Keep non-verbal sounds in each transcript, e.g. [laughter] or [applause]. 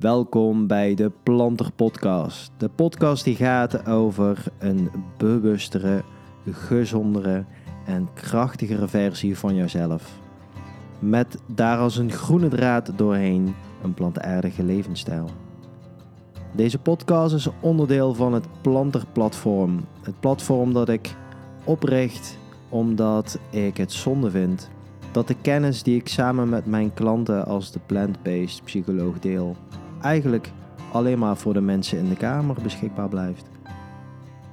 Welkom bij de Planter Podcast. De podcast die gaat over een bewustere, gezondere en krachtigere versie van jezelf. Met daar als een groene draad doorheen een plantaardige levensstijl. Deze podcast is onderdeel van het Planter Platform. Het platform dat ik opricht omdat ik het zonde vind dat de kennis die ik samen met mijn klanten als de plant-based psycholoog deel, eigenlijk alleen maar voor de mensen in de kamer beschikbaar blijft.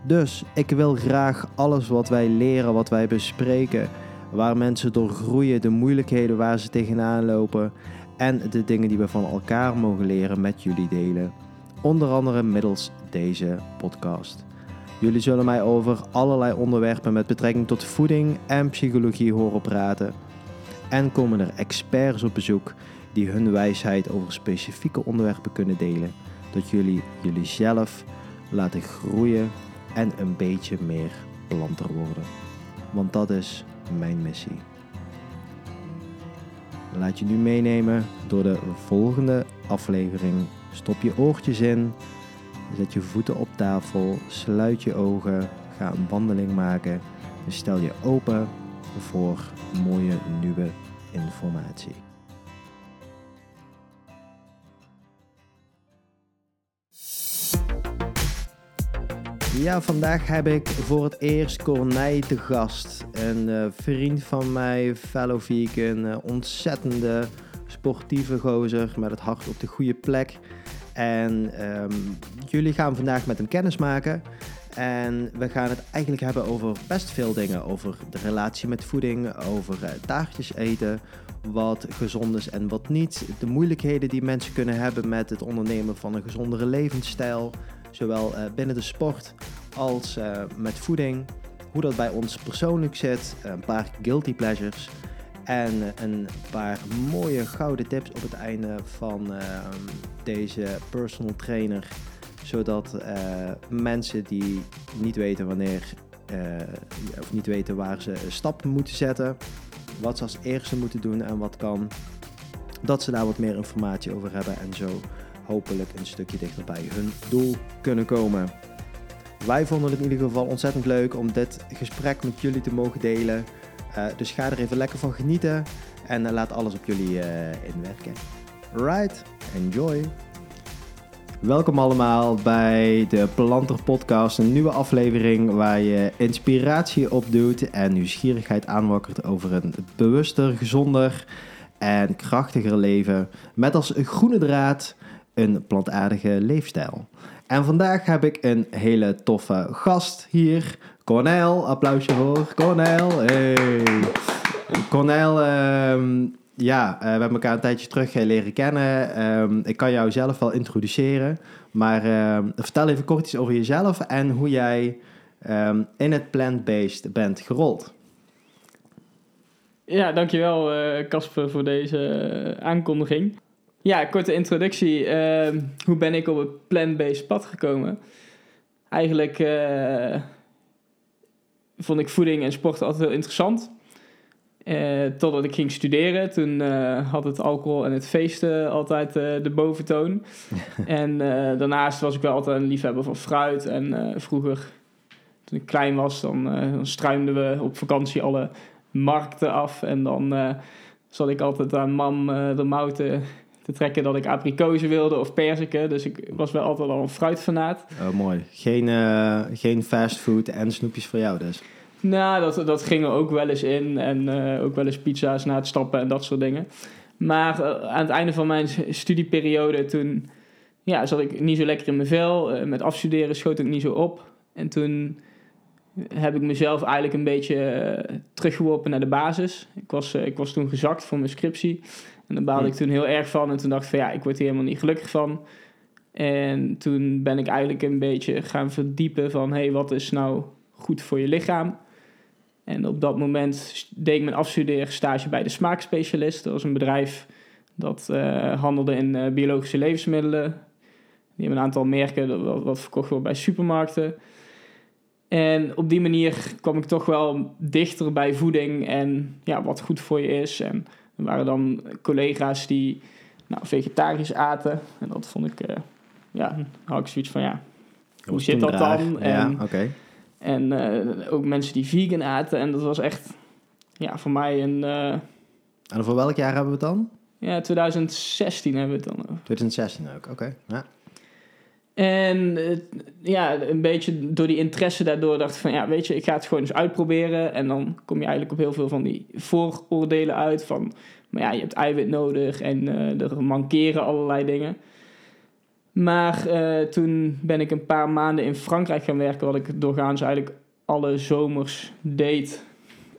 Dus ik wil graag alles wat wij leren, wat wij bespreken, waar mensen door groeien, de moeilijkheden waar ze tegenaan lopen en de dingen die we van elkaar mogen leren met jullie delen. Onder andere middels deze podcast. Jullie zullen mij over allerlei onderwerpen met betrekking tot voeding en psychologie horen praten. En komen er experts op bezoek die hun wijsheid over specifieke onderwerpen kunnen delen, dat jullie jullie zelf laten groeien en een beetje meer planter worden. Want dat is mijn missie. Laat je nu meenemen door de volgende aflevering. Stop je oortjes in, zet je voeten op tafel, sluit je ogen, ga een wandeling maken en stel je open voor mooie nieuwe informatie. Ja, vandaag heb ik voor het eerst Cornij te gast. Een uh, vriend van mij, fellow vegan, uh, ontzettende sportieve gozer met het hart op de goede plek. En um, jullie gaan vandaag met hem kennis maken. En we gaan het eigenlijk hebben over best veel dingen. Over de relatie met voeding, over uh, taartjes eten, wat gezond is en wat niet. De moeilijkheden die mensen kunnen hebben met het ondernemen van een gezondere levensstijl. Zowel uh, binnen de sport als uh, met voeding. Hoe dat bij ons persoonlijk zit. Een paar guilty pleasures. En een paar mooie gouden tips op het einde van uh, deze personal trainer. Zodat mensen die niet weten wanneer, of niet weten waar ze stappen moeten zetten, wat ze als eerste moeten doen en wat kan, dat ze daar wat meer informatie over hebben en zo hopelijk een stukje dichter bij hun doel kunnen komen. Wij vonden het in ieder geval ontzettend leuk om dit gesprek met jullie te mogen delen. Uh, dus ga er even lekker van genieten en uh, laat alles op jullie uh, inwerken. Right, enjoy! Welkom allemaal bij de Planter Podcast, een nieuwe aflevering waar je inspiratie opdoet en nieuwsgierigheid aanwakkert over een bewuster, gezonder en krachtiger leven. Met als groene draad een plantaardige leefstijl. En vandaag heb ik een hele toffe gast hier. Cornel, applausje voor Cornel. Hey. Cornel, um, ja, uh, we hebben elkaar een tijdje terug leren kennen. Um, ik kan jou zelf wel introduceren. Maar uh, vertel even kort iets over jezelf en hoe jij in het plant-based bent gerold. Ja, dankjewel Casper uh, voor deze aankondiging. Ja, korte introductie. hoe ben ik op het plant-based pad gekomen? Eigenlijk vond ik voeding en sport altijd heel interessant. Uh, totdat ik ging studeren. Toen uh, had het alcohol en het feesten altijd de boventoon. [laughs] en daarnaast was ik wel altijd een liefhebber van fruit. En vroeger, toen ik klein was, dan, dan struimden we op vakantie alle markten af. En dan zat ik altijd aan mam de mouten te trekken dat ik abrikozen wilde of perziken. Dus ik was wel altijd al een fruitfanaat. Oh, mooi. Geen, uh, geen fastfood en snoepjes voor jou dus? Nou, dat, dat ging er ook wel eens in. En uh, ook wel eens pizza's na het stappen en dat soort dingen. Maar uh, aan het einde van mijn studieperiode, toen ja, zat ik niet zo lekker in mijn vel. met afstuderen schoot ik niet zo op. En toen heb ik mezelf eigenlijk een beetje teruggeworpen naar de basis. Ik was, ik was toen gezakt voor mijn scriptie. En daar baalde ik toen heel erg van. En toen dacht ik van ja, ik word hier helemaal niet gelukkig van. En toen ben ik eigenlijk een beetje gaan verdiepen van... hé, hey, wat is nou goed voor je lichaam? En op dat moment deed ik mijn afstudeerstage bij de Smaakspecialist. Dat was een bedrijf dat uh, handelde in uh, biologische levensmiddelen. Die hebben een aantal merken wat, wat verkocht wordt bij supermarkten. En op die manier kwam ik toch wel dichter bij voeding en ja, wat goed voor je is. En waren dan collega's die nou, vegetarisch aten. En dat vond ik, eh, ja, dan had ik zoiets van, ja, hoe zit dat raar. dan? Ja, En, oké. en eh, ook mensen die vegan aten. En dat was echt, ja, voor mij een, eh, En voor welk jaar hebben we het dan? ja, 2016 hebben we het dan over. 2016 ook, oké. Ja. En eh, ja, een beetje door die interesse daardoor dacht ik van ja, weet je, ik ga het gewoon eens uitproberen. En dan kom je eigenlijk op heel veel van die vooroordelen uit van, maar ja, je hebt eiwit nodig en eh, er mankeren allerlei dingen. Maar eh, toen ben ik een paar maanden in Frankrijk gaan werken, wat ik doorgaans eigenlijk alle zomers deed.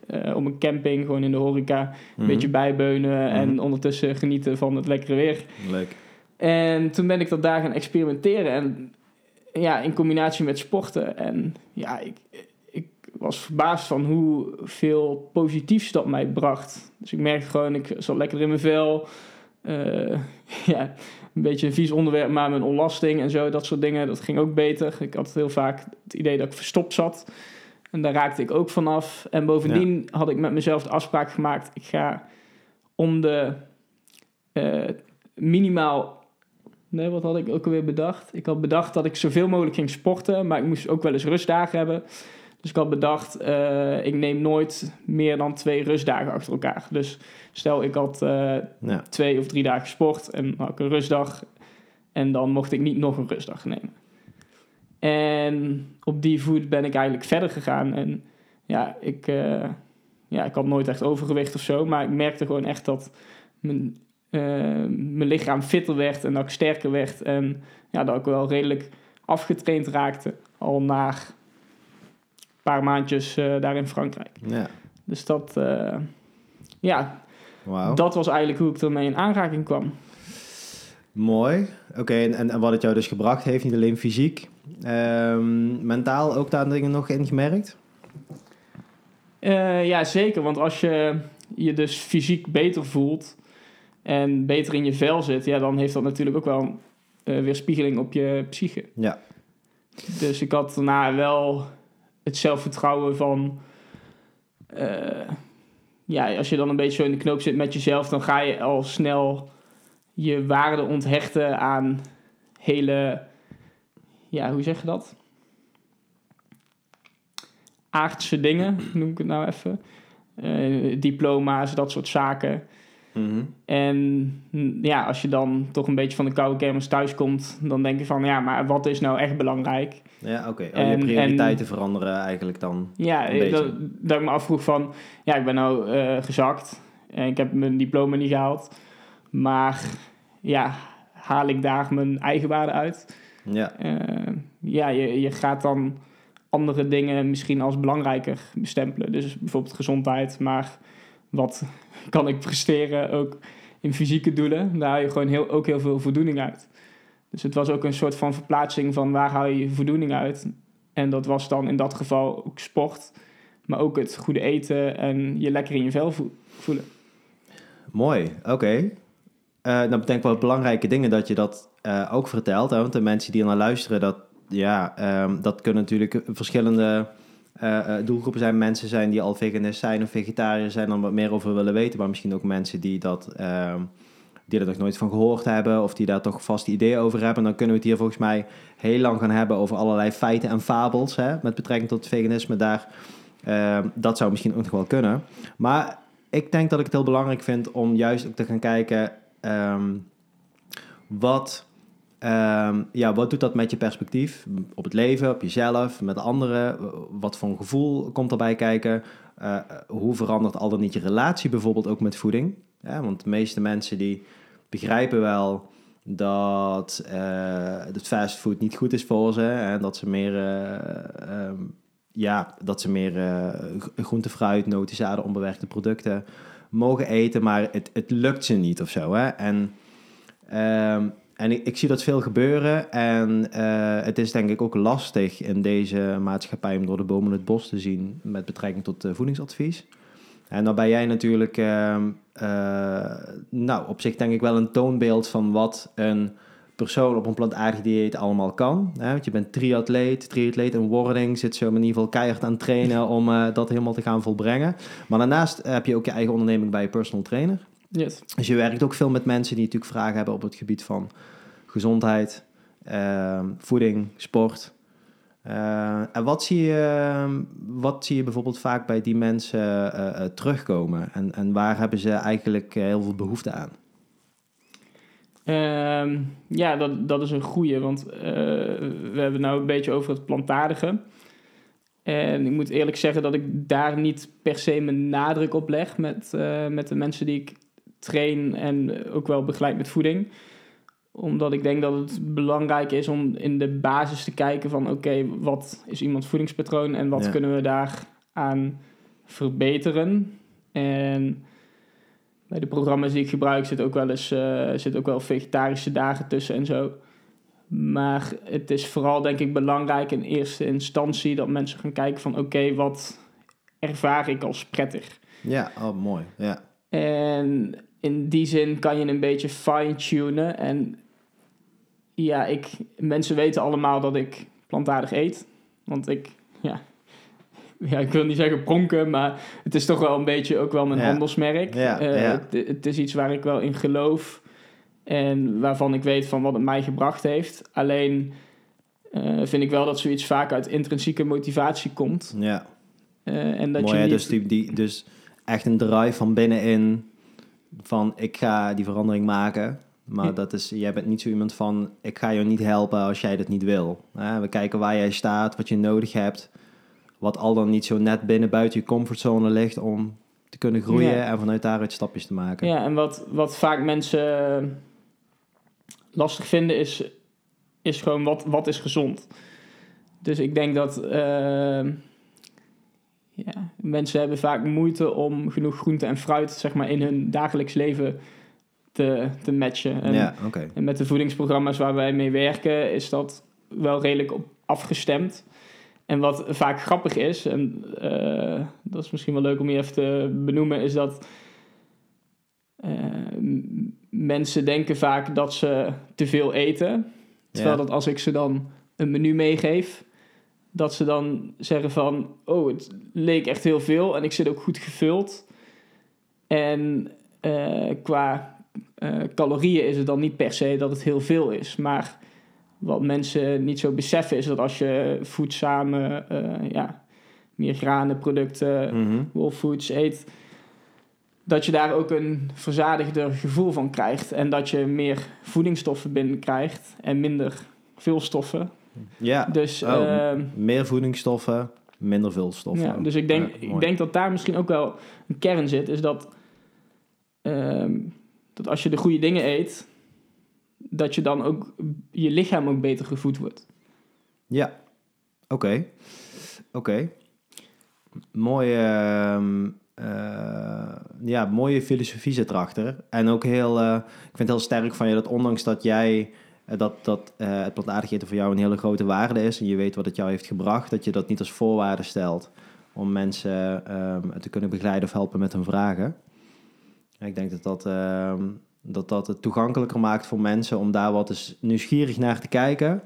Eh, op een camping, gewoon in de horeca, een Mhm. beetje bijbeunen en Mhm. ondertussen genieten van het lekkere weer. Leuk. En toen ben ik dat daar gaan experimenteren. En ja, in combinatie met sporten. En ja, ik, ik was verbaasd van hoeveel positiefs dat mij bracht. Dus ik merkte gewoon, ik zat lekker in mijn vel. Eh, [laughs] ja, een beetje een vies onderwerp, maar mijn ontlasting en zo, dat soort dingen, dat ging ook beter. Ik had heel vaak het idee dat ik verstopt zat. En daar raakte ik ook vanaf. En bovendien had ik met mezelf de afspraak gemaakt, ik ga om de eh, minimaal Nee, wat had ik ook alweer bedacht? Ik had bedacht dat ik zoveel mogelijk ging sporten, maar ik moest ook wel eens rustdagen hebben. Dus ik had bedacht, eh, ik neem nooit meer dan twee rustdagen achter elkaar. Dus stel, ik had eh, Ja. twee of drie dagen sport en dan had ik een rustdag. En dan mocht ik niet nog een rustdag nemen. En op die voet ben ik eigenlijk verder gegaan. En ja, ik, eh, ja, ik had nooit echt overgewicht of zo, maar ik merkte gewoon echt dat mijn mijn lichaam fitter werd en dat ik sterker werd. En ja, dat ik wel redelijk afgetraind raakte al na een paar maandjes eh, daar in Frankrijk. Ja. Dus dat, eh, ja, Wauw. dat was eigenlijk hoe ik ermee in aanraking kwam. Mooi. Oké, en, en, en wat het jou dus gebracht heeft, niet alleen fysiek, ehm, mentaal ook daar dingen nog in gemerkt? Eh, ja, zeker. Want als je je dus fysiek beter voelt en beter in je vel zit, ja, dan heeft dat natuurlijk ook wel een eh, weerspiegeling op je psyche. Ja. Dus ik had daarna wel het zelfvertrouwen van. eh, ja, als je dan een beetje zo in de knoop zit met jezelf, dan ga je al snel je waarde onthechten aan hele. Ja, hoe zeg je dat? Aardse dingen, noem ik het nou even. Eh, diploma's, dat soort zaken. Mhm. En mm, ja, als je dan toch een beetje van de koude kermis thuiskomt, dan denk je van ja, maar wat is nou echt belangrijk? Ja, oké. Oh, En- je prioriteiten veranderen eigenlijk dan. Ja, Een beetje. dat, dat ik me afvroeg van, ja, ik ben nou eh, gezakt en ik heb mijn diploma niet gehaald, maar ja, haal ik daar mijn eigen waarde uit? Ja. Eh, ja, je, je gaat dan andere dingen misschien als belangrijker bestempelen. Dus bijvoorbeeld gezondheid, maar wat kan ik presteren ook in fysieke doelen? Daar haal je gewoon heel, ook heel veel voldoening uit. Dus het was ook een soort van verplaatsing van waar haal je je voldoening uit? En dat was dan in dat geval ook sport, maar ook het goede eten en je lekker in je vel vo- voelen. Mooi, oké. Eh dan denk ik wel belangrijke dingen dat je dat eh, ook vertelt. Hè? Want de mensen die naar luisteren, dat, ja, ehm, dat kunnen natuurlijk verschillende eh, eh, doelgroepen zijn. Mensen zijn die al veganist zijn of vegetariër zijn, dan wat meer over willen weten. Maar misschien ook mensen die dat... ehm, die er nog nooit van gehoord hebben of die daar toch vast ideeën over hebben. Dan kunnen we het hier volgens mij heel lang gaan hebben over allerlei feiten en fabels hè, met betrekking tot veganisme daar. Ehm, dat zou misschien ook nog wel kunnen. Maar ik denk dat ik het heel belangrijk vind om juist ook te gaan kijken ehm, wat, ehm, ja, wat doet dat met je perspectief op het leven, op jezelf, met anderen. Wat voor een gevoel komt erbij kijken? Eh, hoe verandert al dan niet je relatie bijvoorbeeld ook met voeding? Want de meeste mensen die begrijpen wel dat eh het fastfood niet goed is voor ze en dat ze meer, eh, ehm, ja, dat ze meer eh, groente, fruit, noten, zaden, onbewerkte producten mogen eten, maar het, het lukt ze niet of zo. Hè? En, ehm, en ik, zie dat veel gebeuren en eh, het is denk ik ook lastig in deze maatschappij om door de bomen het bos te zien met betrekking tot eh, voedingsadvies. En dan ben jij natuurlijk, ehm, eh, nou, op zich denk ik wel een toonbeeld van wat een persoon op een plantaardig dieet allemaal kan. Hè? Want je bent triatleet, triatleet in wording, zit zo in ieder geval keihard aan trainen om dat helemaal te gaan volbrengen. Maar daarnaast heb je ook je eigen onderneming bij je personal trainer. Yes. Dus je werkt ook veel met mensen die natuurlijk vragen hebben op het gebied van gezondheid, ehm, voeding, sport. Eh, en wat zie, je, wat zie je bijvoorbeeld vaak bij die mensen eh, eh, terugkomen? En, en waar hebben ze eigenlijk heel veel behoefte aan? Ehm, ja, dat, dat is een goeie, want we hebben het nou een beetje over het plantaardige. En ik moet eerlijk zeggen dat ik daar niet per se mijn nadruk op leg met, met de mensen die ik train en ook wel begeleid met voeding. Omdat ik denk dat het belangrijk is om in de basis te kijken van oké, wat is iemands voedingspatroon en wat Ja. kunnen we daaraan verbeteren. En bij de programma's die ik gebruik zit ook wel eens eh, zit ook wel vegetarische dagen tussen en zo. Maar het is vooral denk ik belangrijk in eerste instantie dat mensen gaan kijken van oké, wat ervaar ik als prettig? Ja, oh, mooi. Ja. En in die zin kan je een beetje fine-tunen. En ja, ik, mensen weten allemaal dat ik plantaardig eet. Want ik, ja, [laughs] ja, ik wil niet zeggen pronken, maar het is toch wel een beetje ook wel mijn Ja. handelsmerk. Ja, Eh, ja. Het, het is iets waar ik wel in geloof en waarvan ik weet van wat het mij gebracht heeft. Alleen eh, vind ik wel dat zoiets vaak uit intrinsieke motivatie komt. ja. Eh, en dat Mooi, je niet, dus, die, die, dus echt een drive van binnenin van ik ga die verandering maken. Maar Ja. dat is, jij bent niet zo iemand van ik ga je niet helpen als jij dat niet wil. We kijken waar jij staat, wat je nodig hebt. Wat al dan niet zo net binnen buiten je comfortzone ligt om te kunnen groeien Ja. en vanuit daaruit stapjes te maken. Ja, en wat, wat vaak mensen lastig vinden is, is gewoon wat, wat is gezond. Dus ik denk dat eh, ja, mensen hebben vaak moeite om genoeg groente en fruit zeg maar, in hun dagelijks leven te, te matchen. En, ja en met de voedingsprogramma's waar wij mee werken is dat wel redelijk op afgestemd. En wat vaak grappig is, en eh, dat is misschien wel leuk om je even te benoemen, is dat eh, mensen denken vaak dat ze te veel eten. Terwijl Ja. dat als ik ze dan een menu meegeef, dat ze dan zeggen van, oh, het leek echt heel veel en ik zit ook goed gevuld. En eh, qua eh, calorieën is het dan niet per se dat het heel veel is, maar wat mensen niet zo beseffen is dat als je voedzame, eh, ja, meer granenproducten, Mhm. whole foods eet, dat je daar ook een verzadigder gevoel van krijgt. En dat je meer voedingsstoffen binnenkrijgt en minder vulstoffen. Ja, Dus, Oh, ehm, meer voedingsstoffen, minder vulstoffen. ja, dus ik denk, Ja, ik denk dat daar misschien ook wel een kern zit. Is dat, ehm, dat als je de goede dingen eet, dat je dan ook je lichaam ook beter gevoed wordt. Ja, oké. Oké. Mooie, ehm, eh, ja, mooie filosofie zit erachter. En ook heel, eh, ik vind het heel sterk van je dat ondanks dat jij, dat, dat eh, het plantaardig eten voor jou een hele grote waarde is en je weet wat het jou heeft gebracht, dat je dat niet als voorwaarde stelt om mensen ehm, te kunnen begeleiden of helpen met hun vragen. En ik denk dat dat, ehm, dat dat het toegankelijker maakt voor mensen om daar wat eens nieuwsgierig naar te kijken.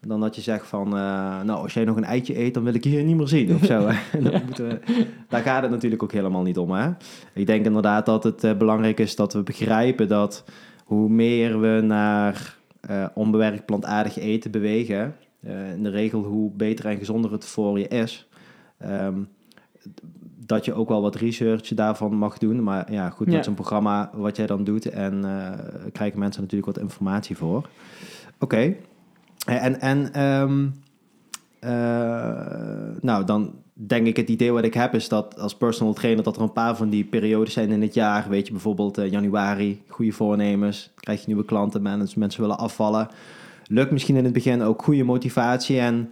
Dan dat je zegt van, eh, nou, als jij nog een eitje eet, dan wil ik je hier niet meer zien of zo. [laughs] we, daar gaat het natuurlijk ook helemaal niet om. Hè? Ik denk inderdaad dat het eh, belangrijk is dat we begrijpen dat hoe meer we naar eh, onbewerkt plantaardig eten bewegen, eh, in de regel hoe beter en gezonder het voor je is. Ehm, dat je ook wel wat research daarvan mag doen. Maar ja, goed, Ja. met zo'n programma wat jij dan doet en eh, krijgen mensen natuurlijk wat informatie voor. Oké. En, en ehm, eh, nou, dan denk ik het idee wat ik heb is dat als personal trainer dat er een paar van die periodes zijn in het jaar. Weet je, bijvoorbeeld eh, januari, goede voornemens, krijg je nieuwe klanten, mensen, mensen willen afvallen. Lukt misschien in het begin ook goede motivatie en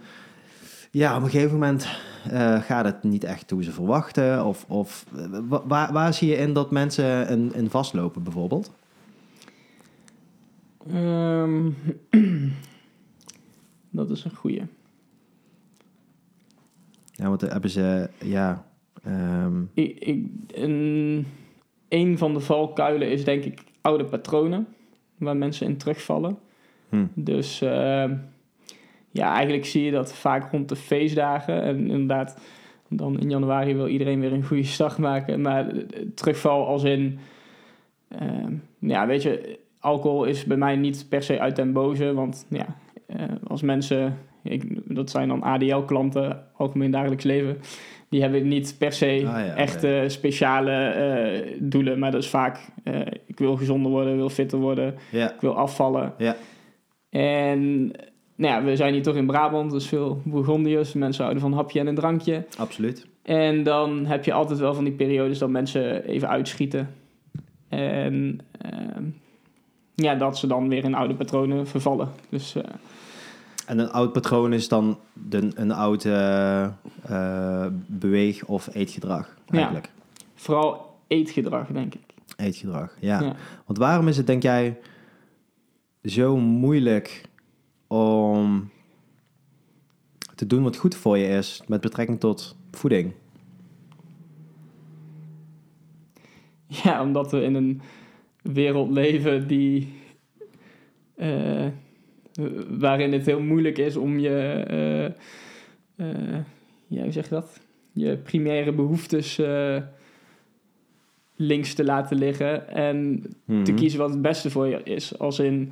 ja, op een gegeven moment eh, gaat het niet echt hoe ze verwachten. Of, of eh, wa- waar, waar zie je in dat mensen in, in vastlopen bijvoorbeeld? Ehm, [clears throat] dat is een goeie. Ja, want hebben ze, ja, ehm, Ik, ik, een, een van de valkuilen is denk ik oude patronen waar mensen in terugvallen. hm, Dus ehm, ja, eigenlijk zie je dat vaak rond de feestdagen. En inderdaad, dan in januari wil iedereen weer een goede start maken. Maar terugval als in ehm, ja, weet je, alcohol is bij mij niet per se uit den boze. Want ja, eh, als mensen, ik, dat zijn dan ADL-klanten, algemeen dagelijks leven, die hebben niet per se Ah, ja, echte speciale eh, doelen. Maar dat is vaak, eh, ik wil gezonder worden, wil fitter worden, Ja, ik wil afvallen. Ja. En nou ja, we zijn hier toch in Brabant, dus veel Bourgondiërs. Mensen houden van een hapje en een drankje. absoluut. En dan heb je altijd wel van die periodes dat mensen even uitschieten. En ehm, ja, dat ze dan weer in oude patronen vervallen. Dus eh, En een oud patroon is dan de, een oud eh, eh, beweeg- of eetgedrag Ja. eigenlijk. vooral eetgedrag, denk ik. Eetgedrag, ja. Ja. Want waarom is het, denk jij, zo moeilijk om te doen wat goed voor je is met betrekking tot voeding? Ja, omdat we in een wereld leven die. eh, waarin het heel moeilijk is om je. eh, ja, hoe zeg je dat? Je primaire behoeftes eh, links te laten liggen. En te Mhm. kiezen wat het beste voor je is. Als in.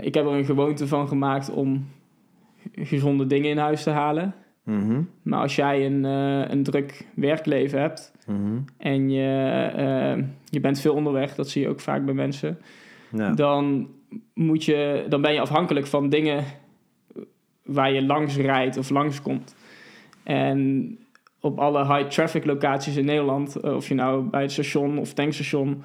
ik heb er een gewoonte van gemaakt om gezonde dingen in huis te halen. Mhm. Maar als jij een, een druk werkleven hebt Mhm. en je, je bent veel onderweg, dat zie je ook vaak bij mensen, Ja. dan, moet je, dan ben je afhankelijk van dingen waar je langs rijdt of langs komt. En op alle high traffic locaties in Nederland, eh, of je nou bij het station of tankstation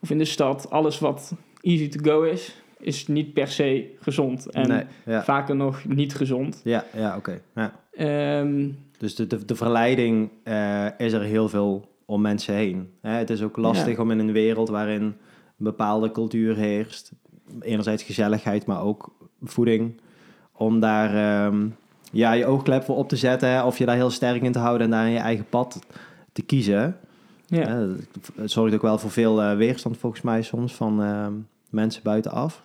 of in de stad, alles wat easy to go is, is niet per se gezond. En nee, ja. vaker nog niet gezond. Ja, ja oké. Ja. Ehm, Dus de, de, de verleiding eh, is er heel veel om mensen heen. Hè, het is ook lastig om in een wereld waarin een bepaalde cultuur heerst, enerzijds gezelligheid, maar ook voeding, om daar ehm, ja, je oogklep voor op te zetten, of je daar heel sterk in te houden en daar je eigen pad te kiezen. ja. Hè, het zorgt ook wel voor veel eh, weerstand volgens mij soms van ehm, mensen buitenaf.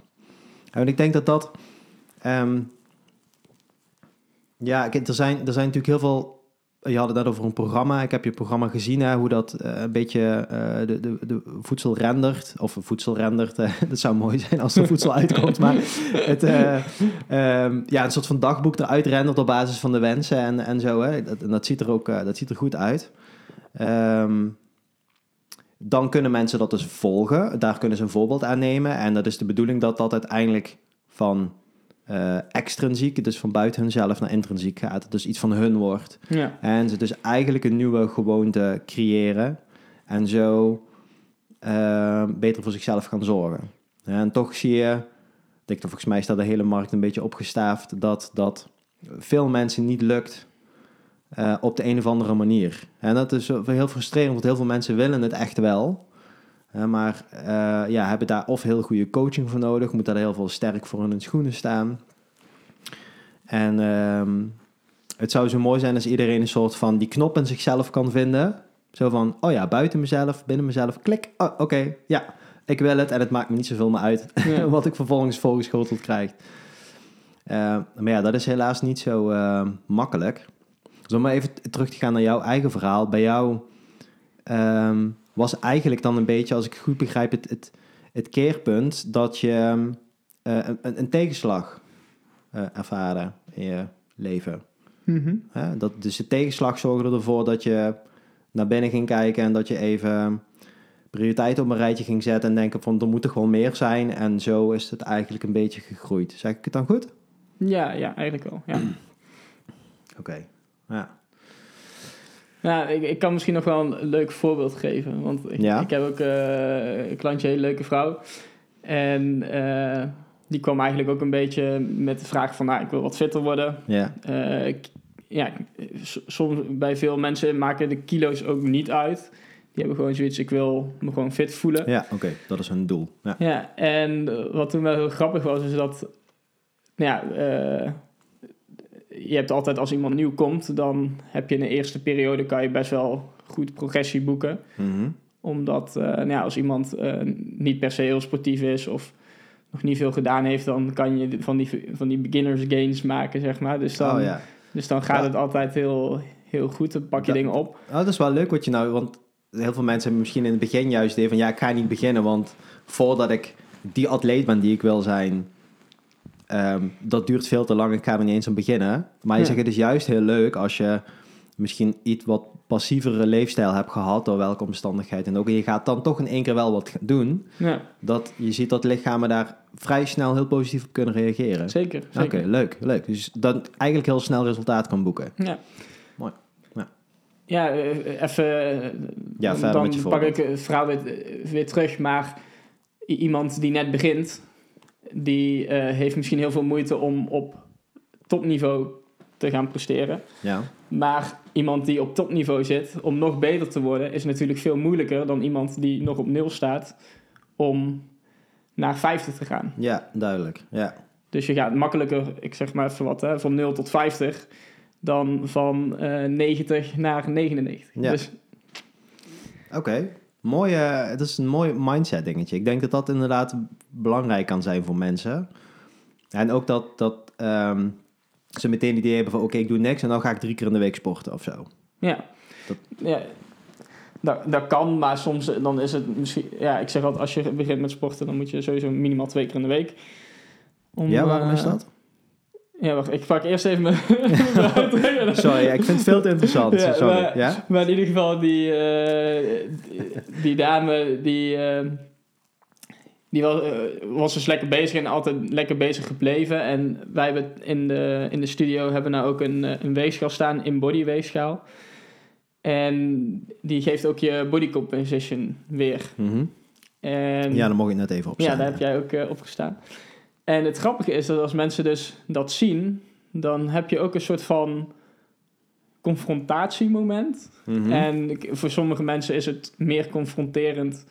En ik denk dat dat... ehm, ja, er zijn, er zijn natuurlijk heel veel... Je had het net over een programma. Ik heb je programma gezien, hè, hoe dat eh, een beetje eh, de, de, de voedsel rendert. Of voedsel rendert. eh, [laughs] dat zou mooi zijn als er voedsel uitkomt. Maar [laughs] het, eh, ehm, ja, een soort van dagboek eruit rendert op basis van de wensen en, en zo. Hè. Dat, en dat ziet er ook dat ziet er goed uit. Ehm, dan kunnen mensen dat dus volgen. Daar kunnen ze een voorbeeld aan nemen. En dat is de bedoeling dat dat uiteindelijk van eh, extrinsiek, dus van buiten hunzelf naar intrinsiek gaat. Dus iets van hun wordt. ja. En ze dus eigenlijk een nieuwe gewoonte creëren. En zo eh, beter voor zichzelf gaan zorgen. En toch zie je, ik denk dat volgens mij staat de hele markt een beetje opgestaafd, dat dat veel mensen niet lukt eh, op de een of andere manier. En dat is heel frustrerend, want heel veel mensen willen het echt wel. Maar eh, ja, hebben daar of heel goede coaching voor nodig, moeten daar heel veel sterk voor in hun schoenen staan. En ehm, het zou zo mooi zijn als iedereen een soort van die knop in zichzelf kan vinden. Zo van, oh ja, buiten mezelf, binnen mezelf, klik. Oh, oké, ja, ik wil het en het maakt me niet zoveel meer uit [laughs] Ja. wat ik vervolgens voorgeschoteld krijg. Eh, maar ja, dat is helaas niet zo eh, makkelijk. Dus om maar even terug te gaan naar jouw eigen verhaal. Bij jou ehm, was eigenlijk dan een beetje, als ik goed begrijp, het, het, het keerpunt dat je ehm, eh, een, een tegenslag eh ervaren in je leven. Mhm. Dat, dus de tegenslag zorgde ervoor dat je naar binnen ging kijken en dat je even prioriteiten op een rijtje ging zetten en denken van er moet toch wel meer zijn. En zo is het eigenlijk een beetje gegroeid. Zeg ik het dan goed? Ja, ja, eigenlijk wel. Ja. Oké. Ja. Ja, ik, ik kan misschien nog wel een leuk voorbeeld geven. Want ik, Ja. ik heb ook eh, een klantje, een hele leuke vrouw. En eh, die kwam eigenlijk ook een beetje met de vraag van... Nou, ik wil wat fitter worden. Ja. Eh, ja, soms bij veel mensen maken de kilo's ook niet uit. Die hebben gewoon zoiets, ik wil me gewoon fit voelen. Ja, oké. Dat is hun doel. Ja. Ja, en wat toen wel heel grappig was, is dat... nou Ja, je hebt altijd als iemand nieuw komt, dan heb je in de eerste periode kan je best wel goed progressie boeken. Mhm. Omdat eh, nou ja, als iemand eh, niet per se heel sportief is of nog niet veel gedaan heeft, dan kan je van die, van die beginners gains maken, zeg maar. Dus dan, Oh ja. dus dan gaat Ja. het altijd heel, heel goed, dan pak je Dat- dingen op. Oh, dat is wel leuk wat je nou, want heel veel mensen hebben misschien in het begin juist het idee van ja, ik ga niet beginnen, want voordat ik die atleet ben die ik wil zijn, ehm, dat duurt veel te lang. Ik ga er niet eens aan beginnen. Maar je Ja. zegt het is juist heel leuk als je misschien iets wat passievere leefstijl hebt gehad door welke omstandigheid en ook. En je gaat dan toch in één keer wel wat doen. Ja, Dat je ziet dat lichamen daar vrij snel heel positief op kunnen reageren. zeker. Oké, zeker. leuk, leuk. Dus dat eigenlijk heel snel resultaat kan boeken. Ja. Mooi. Ja. Ja, eh, even. eh, Ja, dan- verder dan met je pak ik het verhaal weer, eh, weer terug. Maar iemand die net begint, die eh, heeft misschien heel veel moeite om op topniveau te gaan presteren. Ja, Maar iemand die op topniveau zit, om nog beter te worden, is natuurlijk veel moeilijker dan iemand die nog op nul staat om naar 50 te gaan. ja duidelijk. Ja. Dus je gaat makkelijker, ik zeg maar even wat, hè, van 0 tot 50 dan van eh 90 naar 99. Ja. Dus Oké. Eh, het is een mooi mindset dingetje. Ik denk dat dat inderdaad belangrijk kan zijn voor mensen. En ook dat, dat ehm, ze meteen het idee hebben van... oké, ik doe niks en dan ga ik drie keer in de week sporten of zo. ja, Dat- ja dat, dat kan, maar soms dan is het misschien... Ja, ik zeg altijd, als je begint met sporten, dan moet je sowieso minimaal twee keer in de week. Om, ja, waarom eh, is dat? Ja, wacht, ik pak eerst even mijn. [laughs] [laughs] Sorry, ja, ik vind het veel te interessant. Ja, Sorry, maar- ja? Maar in ieder geval, die, eh, die, die dame, die, eh, die was, eh, was dus lekker bezig en altijd lekker bezig gebleven. En wij hebben in de, in de studio hebben nou ook een, een weegschaal staan, in body weegschaal. En die geeft ook je body composition weer. Mhm. En Ja, dan mocht ik net even op ja, daar heb jij ook eh, op gestaan. En het grappige is dat als mensen dus dat zien, dan heb je ook een soort van confrontatiemoment. Mhm. En voor sommige mensen is het meer confronterend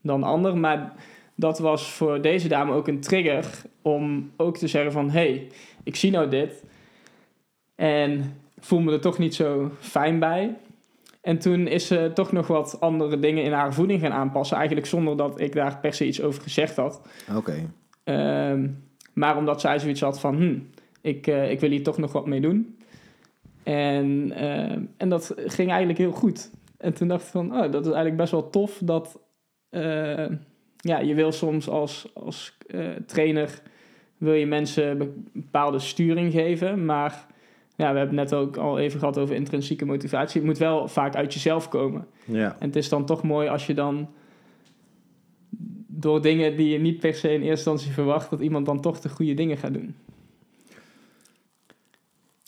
dan anderen. Maar dat was voor deze dame ook een trigger om ook te zeggen van... hé, hey, ik zie nou dit en voel me er toch niet zo fijn bij. En toen is ze toch nog wat andere dingen in haar voeding gaan aanpassen. Eigenlijk zonder dat ik daar per se iets over gezegd had. Oké, Ehm, maar omdat zij zoiets had van, hm, ik, eh, ik wil hier toch nog wat mee doen. En, ehm, en dat ging eigenlijk heel goed. En toen dacht ik van, oh, dat is eigenlijk best wel tof dat, eh, ja, je wil soms als, als eh, trainer, wil je mensen be- bepaalde sturing geven, maar ja, we hebben het net ook al even gehad over intrinsieke motivatie. Het moet wel vaak uit jezelf komen. ja. En het is dan toch mooi als je dan door dingen die je niet per se in eerste instantie verwacht, dat iemand dan toch de goede dingen gaat doen.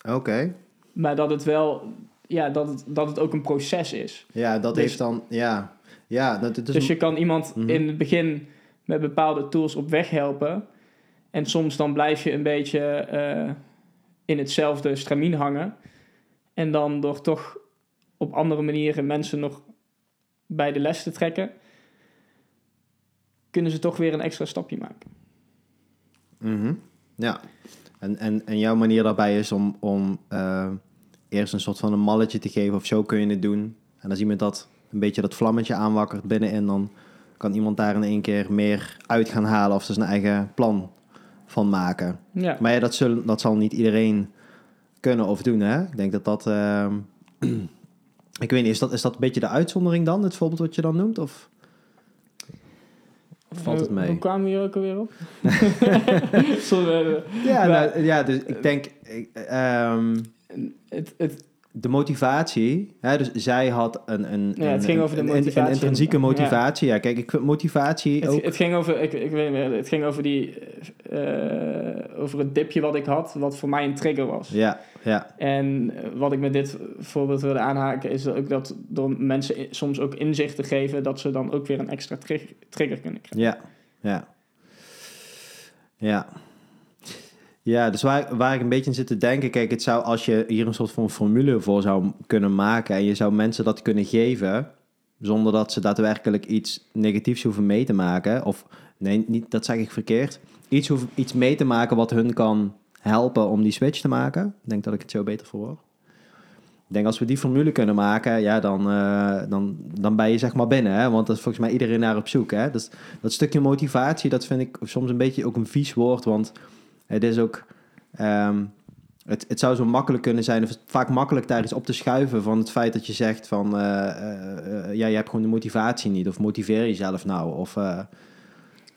Oké. Maar dat het wel, ja, dat het, dat het ook een proces is. Ja, dat Dus- heeft dan... Ja, ja dat, het is dus je kan iemand Mhm. in het begin met bepaalde tools op weg helpen. En soms dan blijf je een beetje eh, in hetzelfde stramien hangen. En dan door toch op andere manieren mensen nog bij de les te trekken, kunnen ze toch weer een extra stapje maken. Mhm. Ja, en, en, en jouw manier daarbij is om, om eh, eerst een soort van een malletje te geven of zo kun je het doen. En als iemand dat een beetje dat vlammetje aanwakkert binnenin, dan kan iemand daar in één keer meer uit gaan halen of er zijn eigen plan van maken. Ja, Maar ja, dat, zul, dat zal niet iedereen kunnen of doen, hè? Ik denk dat dat... ehm, [clears throat] ik weet niet, is dat, is dat een beetje de uitzondering dan, het voorbeeld wat je dan noemt? Of valt het Hoe- mee? Hoe kwamen we hier ook alweer op? [laughs] We- Ja, Maar- nou, ja dus ik denk... ik, ehm, het, het, de motivatie, hè, dus zij had een, een, Ja, het een- ging over de een- motivatie. een intrinsieke motivatie. Ja, kijk, ik vind motivatie het, ook. het ging over, ik, ik weet meer, het ging over die, eh, over het dipje wat ik had, wat voor mij een trigger was. Ja, ja, En wat ik met dit voorbeeld wilde aanhaken, is ook dat door mensen soms ook inzicht te geven, dat ze dan ook weer een extra trig- trigger kunnen krijgen. ja, ja. Ja. Ja, dus waar, waar ik een beetje in zit te denken, kijk, het zou als je hier een soort van formule voor zou kunnen maken en je zou mensen dat kunnen geven, zonder dat ze daadwerkelijk iets negatiefs hoeven mee te maken, of nee, niet, dat zeg ik verkeerd, iets, hoeven, iets mee te maken wat hun kan helpen om die switch te maken. Denk dat ik het zo beter voor. Ik denk als we die formule kunnen maken, ja, dan, eh, dan, dan ben je zeg maar binnen. Hè? Want dat is volgens mij iedereen naar op zoek. Hè? Dus dat stukje motivatie, dat vind ik soms een beetje ook een vies woord. Want het is ook... ehm, het, het zou zo makkelijk kunnen zijn, of vaak makkelijk daar iets op te schuiven van het feit dat je zegt van, eh, eh, eh, ja, je hebt gewoon de motivatie niet, of motiveer jezelf nou, of eh,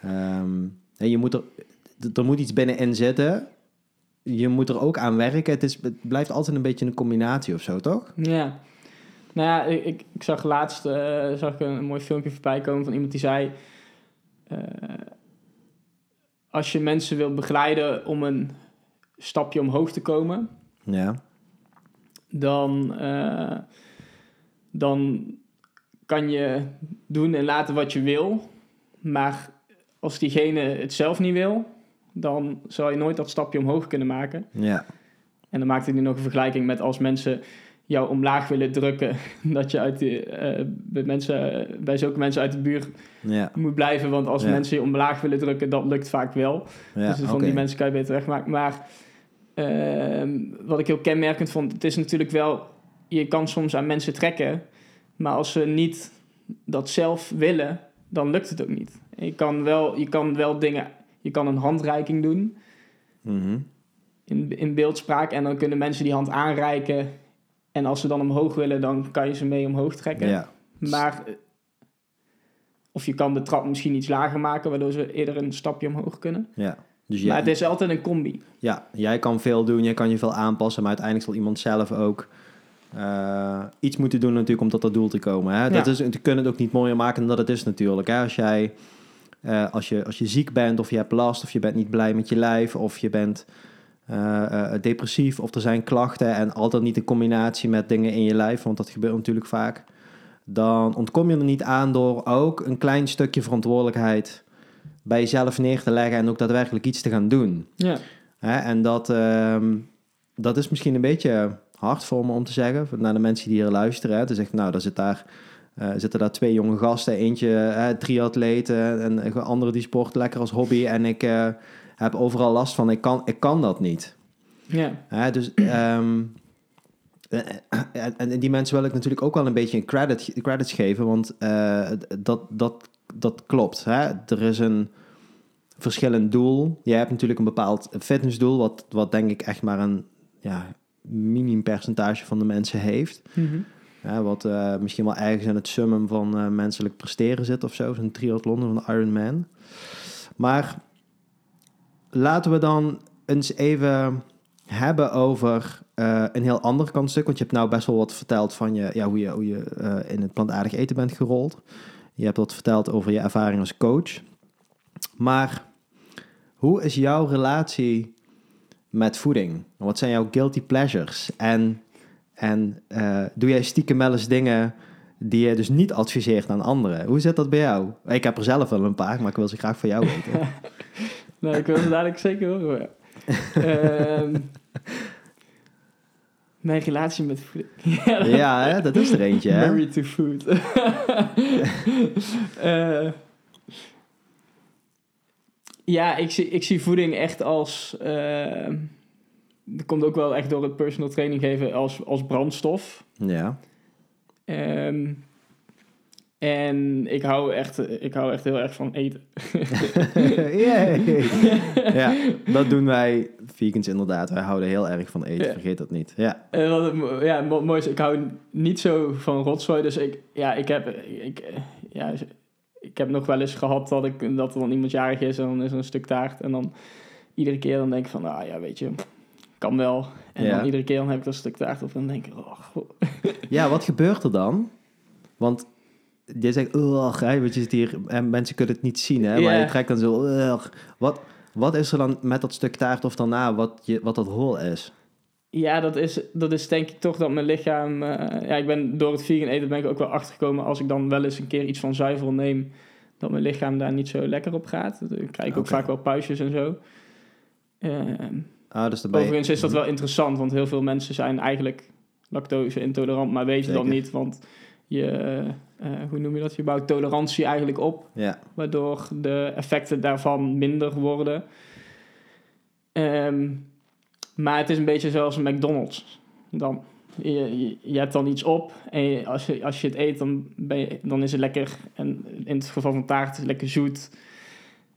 ehm, je moet er, er moet iets binnenin zitten, je moet er ook aan werken, het, is, het blijft altijd een beetje een combinatie of zo, toch? Ja. Nou ja, ik, ik, zag laatst zag ik een, mooi filmpje voorbij komen van iemand die zei... als je mensen wil begeleiden om een stapje omhoog te komen... Ja, dan, eh, dan kan je doen en laten wat je wil. Maar als diegene het zelf niet wil, dan zal je nooit dat stapje omhoog kunnen maken. ja, En dan maakte hij nog een vergelijking met als mensen jou omlaag willen drukken, [laughs] dat je uit eh, bij, mensen, bij zulke mensen uit de buurt ja, moet blijven. Want als Ja. mensen je omlaag willen drukken, dat lukt vaak wel. ja, dus van die mensen kan je beter wegmaken. Maar ehm, wat ik heel kenmerkend vond, het is natuurlijk wel, je kan soms aan mensen trekken, maar als ze niet dat zelf willen, dan lukt het ook niet. Je kan wel, je kan wel dingen, je kan een handreiking doen Mhm. in, in beeldspraak en dan kunnen mensen die hand aanreiken. En als ze dan omhoog willen, dan kan je ze mee omhoog trekken. Ja, Maar, eh, of je kan de trap misschien iets lager maken, waardoor ze eerder een stapje omhoog kunnen. ja. Dus Maar jij, het is altijd een combi. Ja, jij kan veel doen, jij kan je veel aanpassen, maar uiteindelijk zal iemand zelf ook eh, iets moeten doen natuurlijk om tot dat doel te komen. Hè? Dat Ja. is, we kunnen het ook niet mooier maken dan dat het is natuurlijk. Hè? Als jij eh, als, je, als je ziek bent of je hebt last of je bent niet blij met je lijf of je bent eh, eh, depressief of er zijn klachten en altijd niet in combinatie met dingen in je lijf, want dat gebeurt natuurlijk vaak, dan ontkom je er niet aan door ook een klein stukje verantwoordelijkheid bij jezelf neer te leggen en ook daadwerkelijk iets te gaan doen. Ja. Hè, en dat, ehm, dat is misschien een beetje hard voor me om te zeggen, naar de mensen die hier luisteren. Hè, te zeggen, nou, daar zit daar, eh, zitten daar twee jonge gasten, eentje uh, triatleten en een andere die sport lekker als hobby. En ik heb overal last van, ik kan, ik kan dat niet. Ja. Hè, dus, ehm, en, die mensen wil ik natuurlijk ook wel een beetje een credit, credits geven, want eh, dat, dat, dat klopt. Hè? Er is een verschillend doel. Jij hebt natuurlijk een bepaald fitnessdoel, wat, wat denk ik echt maar een ja, minim percentage van de mensen heeft. Ja, wat uh, misschien wel ergens in het summum van uh, menselijk presteren zit of zo. Zo'n triathlon van Ironman. Maar laten we dan eens even hebben over uh, een heel ander kantstuk. Want je hebt nou best wel wat verteld van je, ja, hoe je, hoe je uh, in het plantaardig eten bent gerold. Je hebt wat verteld over je ervaring als coach. Maar hoe is jouw relatie met voeding? Wat zijn jouw guilty pleasures? En, en uh, doe jij stiekem wel dingen die je dus niet adviseert aan anderen? Hoe zit dat bij jou? Ik heb er zelf wel een paar, maar ik wil ze graag van jou weten. [laughs] nou, ik wil ze dadelijk zeker horen. uh, [laughs] mijn relatie met voeding. [laughs] ja, ja hè? dat is er eentje. Hè? Married to food. uh, [laughs] ja, ik zie, ik zie voeding echt als... Uh, dat komt ook wel echt door het personal training geven als, als brandstof. Ja. Um, en ik hou, echt, ik hou echt heel erg van eten. [laughs] ja, [laughs] dat doen wij vegans inderdaad. Wij houden heel erg van eten, ja. vergeet dat niet. Ja, wat, ja mooi is, ik hou niet zo van rotzooi. Dus ik, ja, ik, heb, ik, ja, ik heb nog wel eens gehad dat, ik, dat er dan iemand jarig is en dan is er een stuk taart. En dan iedere keer dan denk ik van, ah ja, weet je, kan wel. En ja. dan iedere keer dan heb ik dat stuk taart op en dan denk ik, oh, goh. Ja, wat gebeurt er dan? Want je zegt, ugh, hè, want je zit hier en mensen kunnen het niet zien, hè, yeah. maar je trekt dan zo, ugh. Wat, wat is er dan met dat stuk taart of daarna wat, je, wat dat hol is? Ja, dat is, dat is denk ik toch dat mijn lichaam... Uh, ja, ik ben door het vegan eten ben ik ook wel achtergekomen... als ik dan wel eens een keer iets van zuivel neem... dat mijn lichaam daar niet zo lekker op gaat. Dan krijg ik ook vaak wel puistjes en zo. Uh, ah, dus overigens is dat wel interessant... want heel veel mensen zijn eigenlijk lactose intolerant... maar weten dat niet, want je... Uh, hoe noem je dat? Je bouwt tolerantie eigenlijk op. Ja. Waardoor de effecten daarvan minder worden. Um, maar het is een beetje zoals een McDonald's. Dan, je, je, je hebt dan iets op en je, als, je, als je het eet, dan, ben je, dan is het lekker. En in het geval van taart is het lekker zoet.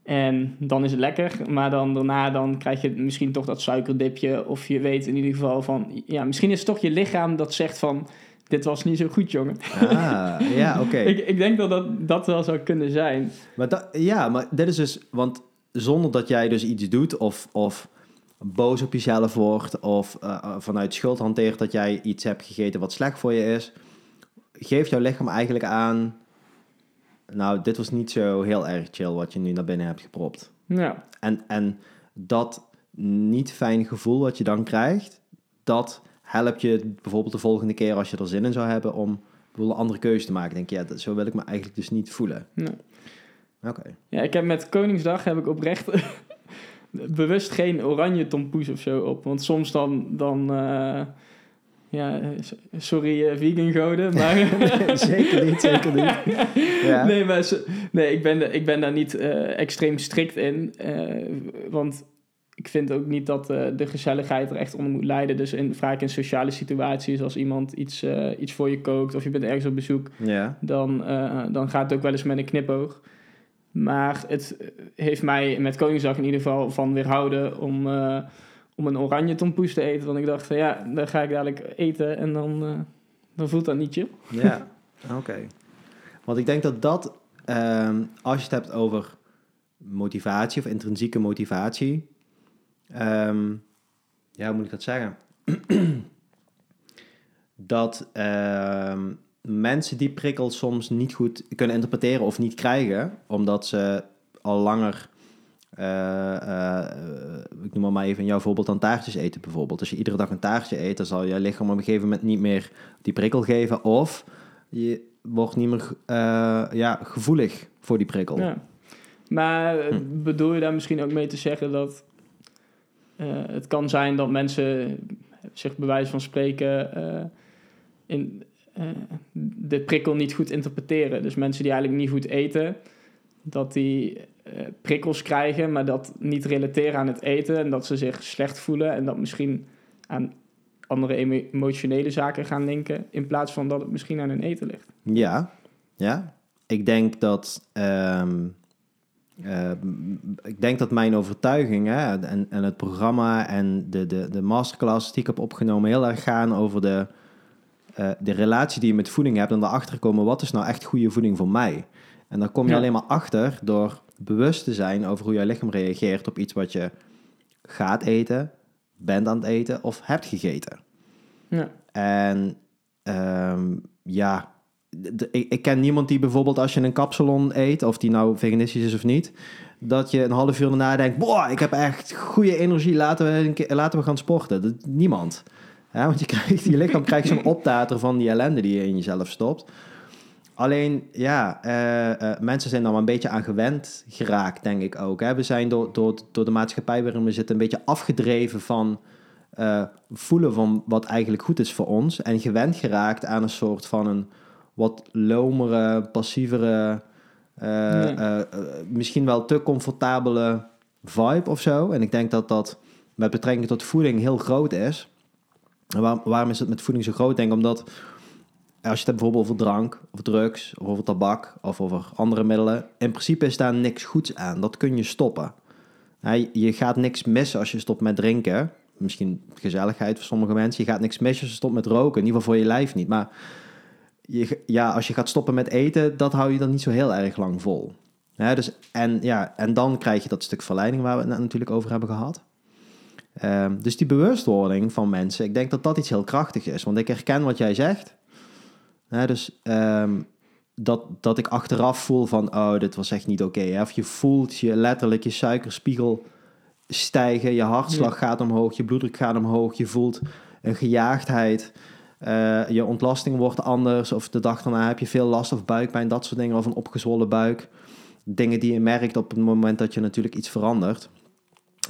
En dan is het lekker, maar dan daarna dan krijg je misschien toch dat suikerdipje. Of je weet in ieder geval van, ja, misschien is het toch je lichaam dat zegt van, dit was niet zo goed, jongen. Ah, ja, oké. [laughs] ik, ik denk dat, dat dat wel zou kunnen zijn. Maar dat, ja, maar dit is dus, want zonder dat jij dus iets doet of, of boos op jezelf wordt of uh, vanuit schuld hanteert dat jij iets hebt gegeten wat slecht voor je is, geeft jouw lichaam eigenlijk aan, nou, dit was niet zo heel erg chill wat je nu naar binnen hebt gepropt. Ja. En, en dat niet fijn gevoel wat je dan krijgt, dat helpt je bijvoorbeeld de volgende keer als je er zin in zou hebben om een andere keuze te maken. Denk je, ja, dat, zo wil ik me eigenlijk dus niet voelen. Nee. Oké. Ja, ik heb met Koningsdag heb ik oprecht [laughs] bewust geen oranje tompoes of zo op. Want soms dan, dan uh, ja, sorry uh, vegan goden, maar... [laughs] zeker niet, zeker niet. Ja. Nee, maar nee, ik, ben, ik ben daar niet uh, extreem strikt in. want ik vind ook niet dat de gezelligheid er echt onder moet leiden. Dus in, vaak in sociale situaties, als iemand iets, iets voor je kookt... of je bent ergens op bezoek, ja. dan, dan gaat het ook wel eens met een knipoog. Maar het heeft mij met Koningsdag in ieder geval van weerhouden om, om een oranje tompoes te eten. Want ik dacht van ja, dan ga ik dadelijk eten en dan, dan voelt dat niet je. Ja, oké. Want ik denk dat dat, um, als je het hebt over motivatie of intrinsieke motivatie, um, ja, hoe moet ik dat zeggen? [clears throat] dat um, mensen die prikkels soms niet goed kunnen interpreteren of niet krijgen, omdat ze al langer, uh, uh, ik noem maar even jouw voorbeeld, dan taartjes eten bijvoorbeeld. Als je iedere dag een taartje eet, dan zal je lichaam op een gegeven moment niet meer die prikkel geven. Of je wordt niet meer uh, ja, gevoelig voor die prikkel. Ja. Maar hm. bedoel je daar misschien ook mee te zeggen dat het kan zijn dat mensen zich bij wijze van spreken in uh, de prikkel niet goed interpreteren. Dus mensen die eigenlijk niet goed eten, dat die prikkels krijgen, maar dat niet relateren aan het eten en dat ze zich slecht voelen en dat misschien aan andere emotionele zaken gaan denken, in plaats van dat het misschien aan hun eten ligt. Ja, ja. Ik denk dat. Um, uh, ik denk dat mijn overtuiging hè, en, en het programma en de, de, de masterclass die ik heb opgenomen heel erg gaan over de, uh, de relatie die je met voeding hebt en daarachter komen, wat is nou echt goede voeding voor mij? En dan kom je Ja. alleen maar achter door bewust te zijn over hoe jouw lichaam reageert op iets wat je gaat eten, bent aan het eten of hebt gegeten. Ja. En ehm, ja, ik, ken niemand die bijvoorbeeld als je een kapsalon eet, of die nou veganistisch is of niet, dat je een half uur daarna denkt, boah, ik heb echt goede energie, laten we, laten we gaan sporten. Dat, niemand. Want je, [laughs] krijgt, je lichaam krijgt zo'n optater van die ellende die je in jezelf stopt. Alleen, ja, eh, eh, mensen zijn er wel een beetje aan gewend geraakt, denk ik ook. Hè. We zijn door, door, door de maatschappij waarin we zitten een beetje afgedreven van eh, voelen van wat eigenlijk goed is voor ons. En gewend geraakt aan een soort van een wat lomere, passievere, eh, eh, eh, misschien wel te comfortabele vibe of zo. En ik denk dat dat met betrekking tot voeding heel groot is. En waar- waarom is het met voeding zo groot? Denk ik omdat als je het hebt bijvoorbeeld over drank, of drugs, of over tabak, of over andere middelen. In principe is daar niks goeds aan. Dat kun je stoppen. Je gaat niks missen als je stopt met drinken. Misschien gezelligheid voor sommige mensen. Je gaat niks missen als je stopt met roken. In ieder geval voor je lijf niet. Maar je, ja, als je gaat stoppen met eten, dat hou je dan niet zo heel erg lang vol. Dus, en, ja, en dan krijg je dat stuk verleiding waar we het net natuurlijk over hebben gehad. Ehm, dus die bewustwording van mensen, ik denk dat dat iets heel krachtig is. Want ik herken wat jij zegt. Dus ehm, dat, dat ik achteraf voel van, oh, dit was echt niet oké. of je voelt je letterlijk je suikerspiegel stijgen, je hartslag gaat omhoog, je bloeddruk gaat omhoog, je voelt een gejaagdheid, eh, je ontlasting wordt anders, of de dag daarna heb je veel last of buikpijn, dat soort dingen, of een opgezwollen buik. Dingen die je merkt op het moment dat je natuurlijk iets verandert.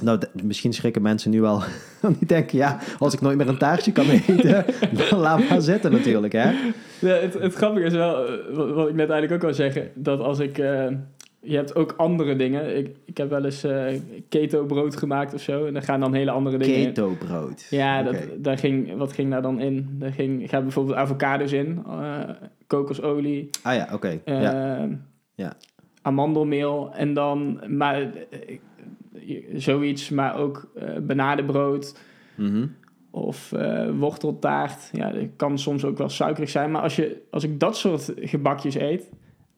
Nou, misschien schrikken mensen nu wel. [laughs] Die denken, ja, als ik nooit meer een taartje kan eten, [laughs] dan laat maar zitten natuurlijk, hè? Ja, het, het grappige is wel, eh, wat, wat ik net eigenlijk ook wil zeggen, dat als ik... eh, je hebt ook andere dingen. Ik, ik heb wel eens eh, keto brood gemaakt of zo. En daar gaan dan hele andere dingen in. Keto brood. Ja, dat, daar ging, wat ging daar dan in? Daar ging, gaat bijvoorbeeld avocados in, eh, kokosolie, Ah ja, oké. eh, ja. Ja. amandelmeel en dan maar, zoiets, maar ook bananenbrood Mhm. of worteltaart. Ja, dat kan soms ook wel suikerig zijn. Maar als, je, als ik dat soort gebakjes eet,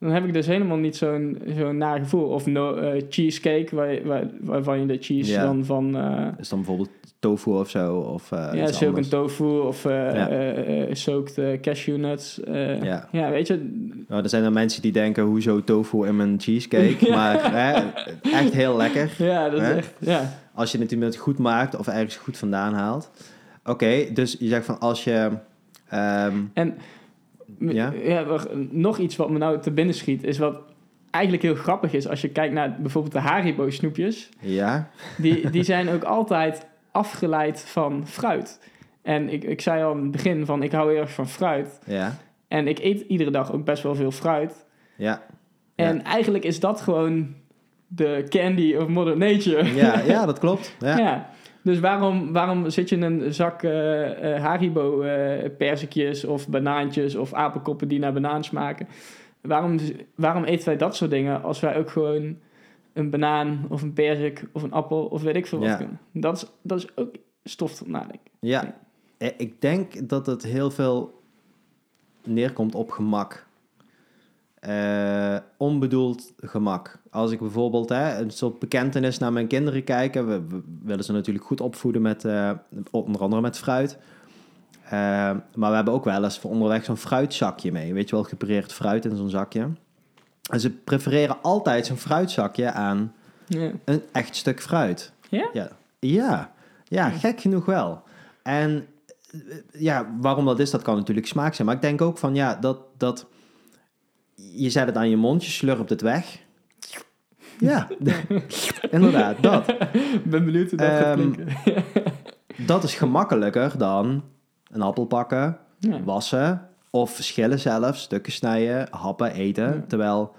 dan heb ik dus helemaal niet zo'n zo'n naar gevoel. Of no, eh, cheesecake, waar, waar, waarvan je de cheese Ja. dan van... eh Is dan bijvoorbeeld tofu of zo? Of, eh, ja, anders? tofu of soaked cashew nuts. eh, Ja. ja, weet je... Nou, er zijn er mensen die denken, hoezo tofu in mijn cheesecake? [laughs] Ja. Maar hè, echt heel lekker. [laughs] Ja, dat is Hè? echt... Ja. Als je het inderdaad goed maakt of ergens goed vandaan haalt. Oké, dus je zegt van als je... ehm, En Ja? ja, wacht, nog iets wat me nou te binnen schiet, is wat eigenlijk heel grappig is als je kijkt naar bijvoorbeeld de Haribo snoepjes. ja, Die, die zijn ook altijd afgeleid van fruit. En ik, ik zei al in het begin van ik hou heel erg van fruit. ja, En ik eet iedere dag ook best wel veel fruit. ja. En eigenlijk is dat gewoon de candy of Mother Nature. Ja, ja, dat klopt. Ja. Ja. Dus waarom, waarom zit je een zak eh, Haribo eh perzikjes of banaantjes of apenkoppen die naar banaan smaken? Waarom, waarom eten wij dat soort dingen als wij ook gewoon een banaan of een perzik of een appel of weet ik veel wat Ja. kunnen? Dat is, dat is ook stof tot nadenken. Ja, ik denk dat het heel veel neerkomt op gemak. Eh, onbedoeld gemak. Als ik bijvoorbeeld hè, een soort bekentenis naar mijn kinderen kijken, we, we willen ze natuurlijk goed opvoeden met eh, onder andere met fruit. Eh, maar we hebben ook wel eens voor onderweg zo'n fruitzakje mee. Weet je wel, gepareerd fruit in zo'n zakje. En ze prefereren altijd zo'n fruitzakje aan Ja. een echt stuk fruit. Ja? Ja, ja, ja gek genoeg wel. En ja, waarom dat is, dat kan natuurlijk smaak zijn. Maar ik denk ook van, ja, dat, dat je zet het aan je mond, je slurpt het weg. Ja, [laughs] inderdaad, dat. Ik ben benieuwd hoe dat gaat klinken. [laughs] Dat is gemakkelijker dan een appel pakken, Ja. wassen of verschillen zelfs, stukken snijden, happen, eten. Ja. Terwijl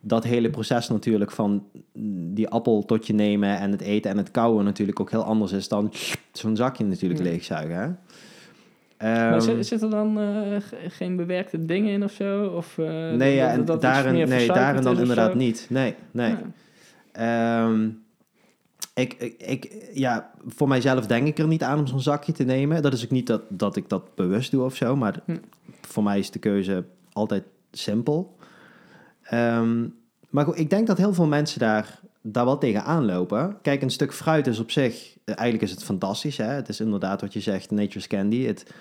dat hele proces natuurlijk van die appel tot je nemen en het eten en het kauwen natuurlijk ook heel anders is dan zo'n zakje natuurlijk Ja. leegzuigen. Hè? Maar Ehm, zit, zit er dan eh, ge- geen bewerkte dingen in of zo? Of, eh, nee, ja, en dat daarin, nee, daarin dan inderdaad zo? niet. Nee, nee. Ja. Ehm, ik, ik, ik, ja, voor mijzelf denk ik er niet aan om zo'n zakje te nemen. Dat is ook niet dat, dat ik dat bewust doe of zo, maar Hm. voor mij is de keuze altijd simpel. Ehm, maar goed, ik denk dat heel veel mensen daar, daar wel tegen aanlopen. Kijk, een stuk fruit is op zich, eh, eigenlijk is het fantastisch. Hè? Het is inderdaad wat je zegt, nature's candy. Het,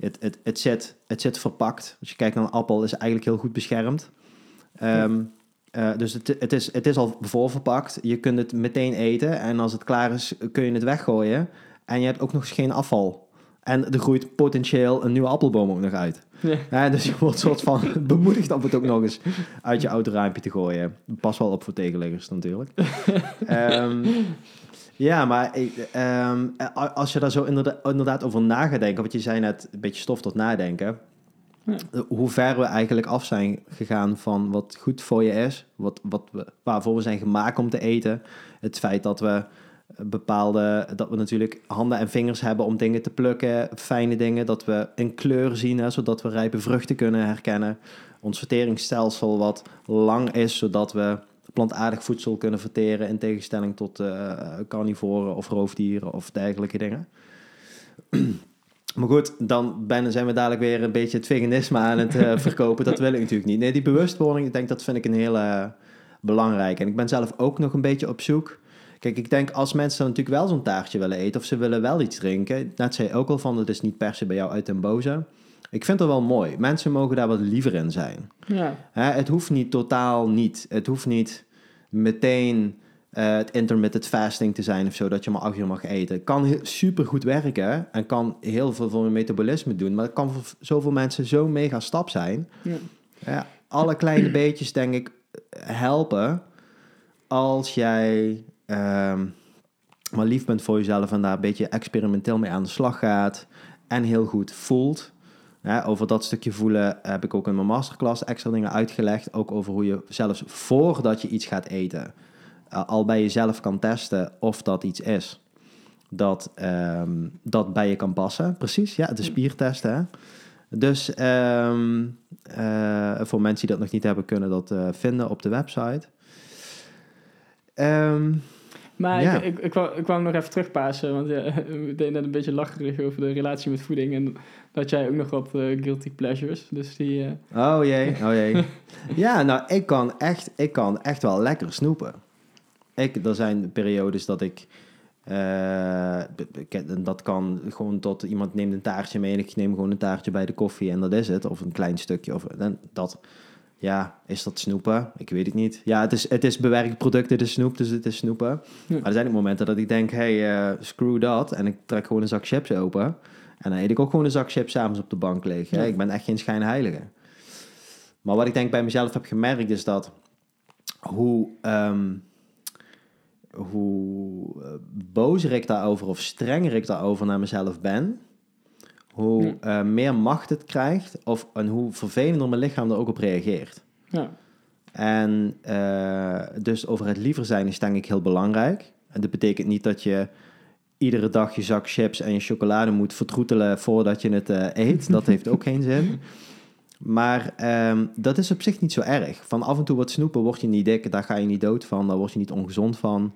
het, het, het, zit, het zit verpakt. Als je kijkt naar een appel, is het eigenlijk heel goed beschermd. Ehm, eh, dus het, het, is, het is al voorverpakt. Je kunt het meteen eten. En als het klaar is, kun je het weggooien. En je hebt ook nog eens geen afval. En er groeit potentieel een nieuwe appelboom ook nog uit. Ja. Ja, dus je wordt soort van [laughs] bemoedigd om het ook nog eens uit je autoraampje te gooien. Pas wel op voor tegenliggers natuurlijk. [laughs] Ehm, ja, maar ehm, als je daar zo inderdaad, over na gaat denken, wat je zei net, een beetje stof tot nadenken. Ja. Hoe ver we eigenlijk af zijn gegaan van wat goed voor je is, wat, wat we, waarvoor we zijn gemaakt om te eten. Het feit dat we bepaalde, dat we natuurlijk handen en vingers hebben om dingen te plukken, fijne dingen, dat we een kleur zien, hè, zodat we rijpe vruchten kunnen herkennen. Ons verteringsstelsel wat lang is, zodat we plantaardig voedsel kunnen verteren in tegenstelling tot eh carnivoren of roofdieren of dergelijke dingen. [clears throat] Maar goed, dan zijn we dadelijk weer een beetje het veganisme aan het eh, [laughs] verkopen. Dat wil ik natuurlijk niet. Nee, die bewustwording, ik denk dat vind ik een hele belangrijke. En ik ben zelf ook nog een beetje op zoek. Kijk, ik denk als mensen natuurlijk wel zo'n taartje willen eten of ze willen wel iets drinken. Net zei je ook al van, dat is niet per se bij jou uit den boze. Ik vind het wel mooi. Mensen mogen daar wat liever in zijn. Ja. Hè, het hoeft niet totaal niet. Het hoeft niet meteen eh, het intermittent fasting te zijn of zo, dat je maar acht uur mag eten. Het kan super goed werken en kan heel veel voor je metabolisme doen, maar het kan voor zoveel mensen zo'n mega stap zijn. Ja. Ja, alle kleine [clears throat] beetjes, denk ik, helpen als jij ehm, maar lief bent voor jezelf en daar een beetje experimenteel mee aan de slag gaat en heel goed voelt. Over dat stukje voelen heb ik ook in mijn masterclass extra dingen uitgelegd. Ook over hoe je zelfs voordat je iets gaat eten, eh, al bij jezelf kan testen of dat iets is. Dat, ehm, dat bij je kan passen. Precies, ja, de spiertesten. Hè? Dus ehm, eh, voor mensen die dat nog niet hebben, kunnen dat eh, vinden op de website. Ehm, Maar Ja. ik, ik, ik, wou, ik wou nog even terugpassen, want ja, we deden net een beetje lacherig over de relatie met voeding. En dat jij ook nog wat eh, guilty pleasures. Dus die... eh, oh jee, [laughs] oh jee. ja, nou, ik kan, echt, ik kan echt wel lekker snoepen. Ik, er zijn periodes dat ik... eh, dat kan gewoon tot iemand neemt een taartje mee en ik neem gewoon een taartje bij de koffie en dat is het. Of een klein stukje. Of, dat, ja, is dat snoepen? Ik weet het niet. Ja, het is, het is bewerkt product, het is snoep, dus het is snoepen. Ja. Maar er zijn ook momenten dat ik denk, hey, eh, screw dat. En ik trek gewoon een zak chips open. En dan eet ik ook gewoon een zak chips s'avonds op de bank leeg. Ja. Ik ben echt geen schijnheilige. Maar wat ik denk bij mezelf heb gemerkt is dat hoe, ehm, hoe eh, bozer ik daarover of strenger ik daarover naar mezelf ben, hoe eh, meer macht het krijgt of, en hoe vervelender mijn lichaam er ook op reageert. ja. En eh, dus over het liever zijn is denk ik heel belangrijk. En dat betekent niet dat je iedere dag je zak chips en je chocolade moet vertroetelen voordat je het eh, eet. Dat heeft ook geen zin. Maar ehm, dat is op zich niet zo erg. Van af en toe wat snoepen word je niet dik, daar ga je niet dood van, daar word je niet ongezond van.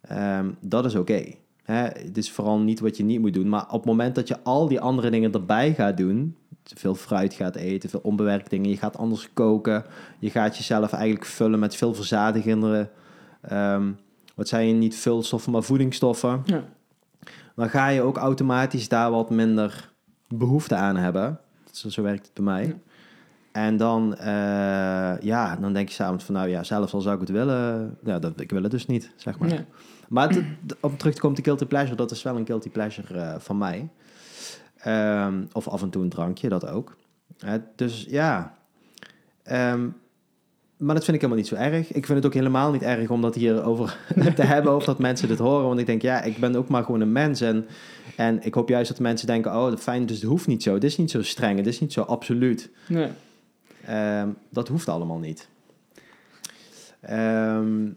Ehm, dat is oké. Hè, Het is vooral niet wat je niet moet doen. Maar op het moment dat je al die andere dingen erbij gaat doen, veel fruit gaat eten, veel onbewerkt dingen, je gaat anders koken, je gaat jezelf eigenlijk vullen met veel verzadigende, ehm, wat zijn je niet vulstoffen, maar voedingsstoffen, Ja. dan ga je ook automatisch daar wat minder behoefte aan hebben. Zo, zo werkt het bij mij. Ja. En dan, eh, ja, dan denk je s'avonds van, nou ja, zelfs al zou ik het willen, ja, dat, ik wil het dus niet, zeg maar. Ja. Maar het- het- om terug te komen, de guilty pleasure, dat is wel een guilty pleasure eh, van mij. Ehm, of af en toe een drankje, dat ook. Dus ja, Ehm, maar dat vind ik helemaal niet zo erg. Ik vind het ook helemaal niet erg om dat hierover [laughs] te hebben, of dat mensen dit horen. Want ik denk, ja, ik ben ook maar gewoon een mens. En, en ik hoop juist dat mensen denken, oh, fijn, dus het hoeft niet zo. Het is niet zo streng, het is niet zo absoluut. Ja. Ehm, dat hoeft allemaal niet. Ehm,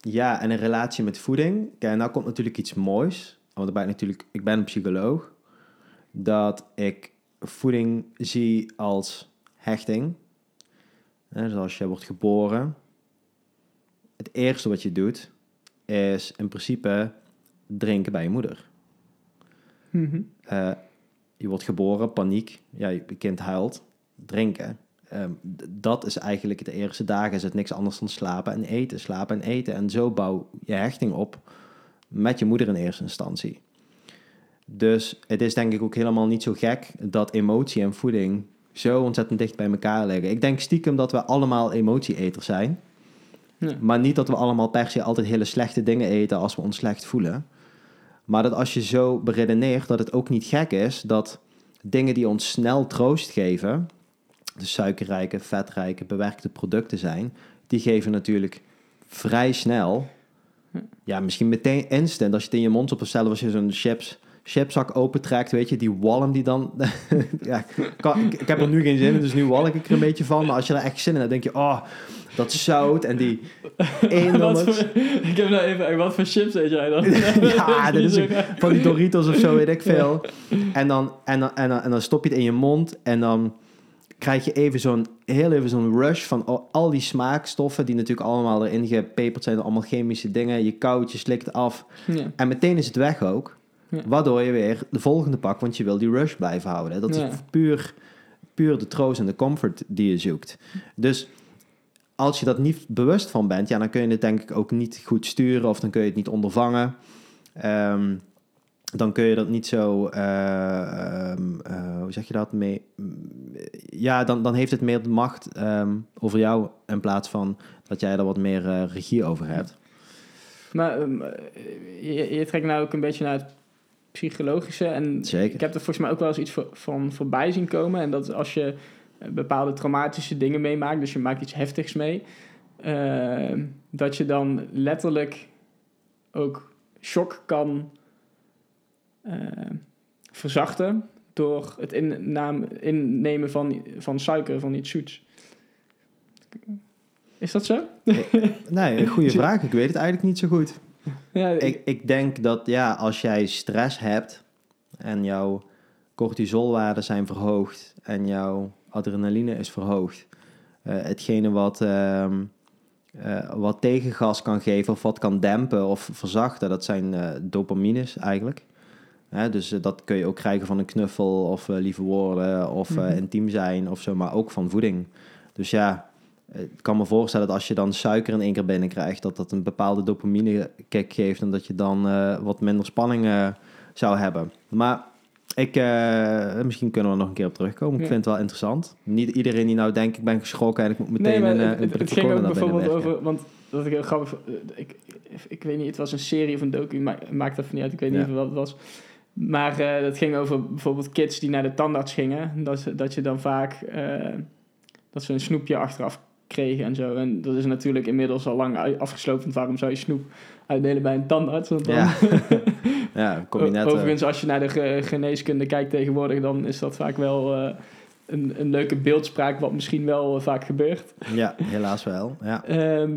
ja, en een relatie met voeding. Kijk, nou komt natuurlijk iets moois. Want ik ben natuurlijk, ik ben een psycholoog. Dat ik voeding zie als hechting. Hè, Dus als je wordt geboren. Het eerste wat je doet, is in principe drinken bij je moeder. Mhm. Eh, je wordt geboren, paniek. Ja, je kind huilt. Drinken. Ehm, dat is eigenlijk de eerste dagen. Is het niks anders dan slapen en eten. Slapen en eten. En zo bouw je hechting op met je moeder in eerste instantie. Dus het is denk ik ook helemaal niet zo gek dat emotie en voeding zo ontzettend dicht bij elkaar liggen. Ik denk stiekem dat we allemaal emotieeters zijn. Maar niet dat we allemaal per se altijd hele slechte dingen eten als we ons slecht voelen. Maar dat als je zo beredeneert dat het ook niet gek is dat dingen die ons snel troost geven, de suikerrijke, vetrijke, bewerkte producten zijn, die geven natuurlijk vrij snel, ja, misschien meteen instant, als je het in je mond op zelf als je zo'n chips, chipzak opentrekt, weet je, die walm die dan, [laughs] ja, kan, ik, ik heb er nu geen zin in, dus nu walk ik er een beetje van, maar als je er echt zin in hebt, denk je, oh, dat zout en die [laughs] ik heb nou even, wat voor chips eet jij dan? [laughs] ja, dat is zo- van die Doritos of zo, weet ik veel. En, dan, en, dan, en, dan, en dan stop je het in je mond en dan krijg je even zo'n, heel even zo'n rush van al, al die smaakstoffen die natuurlijk allemaal erin gepeperd zijn, allemaal chemische dingen. Je koudt, je slikt af Ja. en meteen is het weg ook. Ja. Waardoor je weer de volgende pak, want je wil die rush blijven houden. Dat Ja. is puur, puur de troost en de comfort die je zoekt. Dus als je dat niet bewust van bent, ja, dan kun je het denk ik ook niet goed sturen of dan kun je het niet ondervangen. Ehm, dan kun je dat niet zo, eh, ehm, eh, hoe zeg je dat, mee, ja, dan, dan heeft het meer de macht ehm, over jou in plaats van dat jij er wat meer eh, regie over hebt. Maar ehm, je, je trekt nou ook een beetje naar het psychologische. En Zeker. ik heb er volgens mij ook wel eens iets voor- van voorbij zien komen. En dat is als je bepaalde traumatische dingen meemaakt, dus je maakt iets heftigs mee, dat je dan letterlijk ook shock kan verzachten door het innemen van, van suiker, van iets zoets. Is dat zo? Nee, een goede [laughs] vraag. Ik weet het eigenlijk niet zo goed. Ja, Ik, ik denk dat ja, als jij stress hebt en jouw cortisolwaarden zijn verhoogd en jouw adrenaline is verhoogd. Eh, hetgene wat, ehm, eh, wat tegengas kan geven of wat kan dempen of verzachten, dat zijn eh, dopamines eigenlijk. Hè, dus eh, dat kun je ook krijgen van een knuffel of eh, lieve woorden of eh, Mhm. intiem zijn of zo, maar ook van voeding. Dus ja, ik kan me voorstellen dat als je dan suiker in één keer binnenkrijgt, dat dat een bepaalde dopamine kick geeft en dat je dan wat minder spanning zou hebben. Maar ik, misschien kunnen we er nog een keer op terugkomen. Ik vind het wel interessant. Niet iedereen die nou denkt, ik ben geschrokken en ik moet meteen nee, een, het, een het, ging ook bijvoorbeeld over, want dat ik heel grappig, ik, ik weet niet, het was een serie of een docu, ma maakt dat niet uit, ik weet niet Ja. wat het was. Maar eh dat ging over bijvoorbeeld kids die naar de tandarts gingen, dat, ze- dat je dan vaak, eh, dat ze een snoepje achteraf kregen en zo. En dat is natuurlijk inmiddels al lang afgesloten, want waarom zou je snoep uitdelen bij een tandarts? Want dan, Ja. [laughs] ja, kom je net... Overigens, als je naar de ge- geneeskunde kijkt tegenwoordig, dan is dat vaak wel eh, een, een leuke beeldspraak, wat misschien wel vaak gebeurt. ja, helaas wel. Ja. Ehm,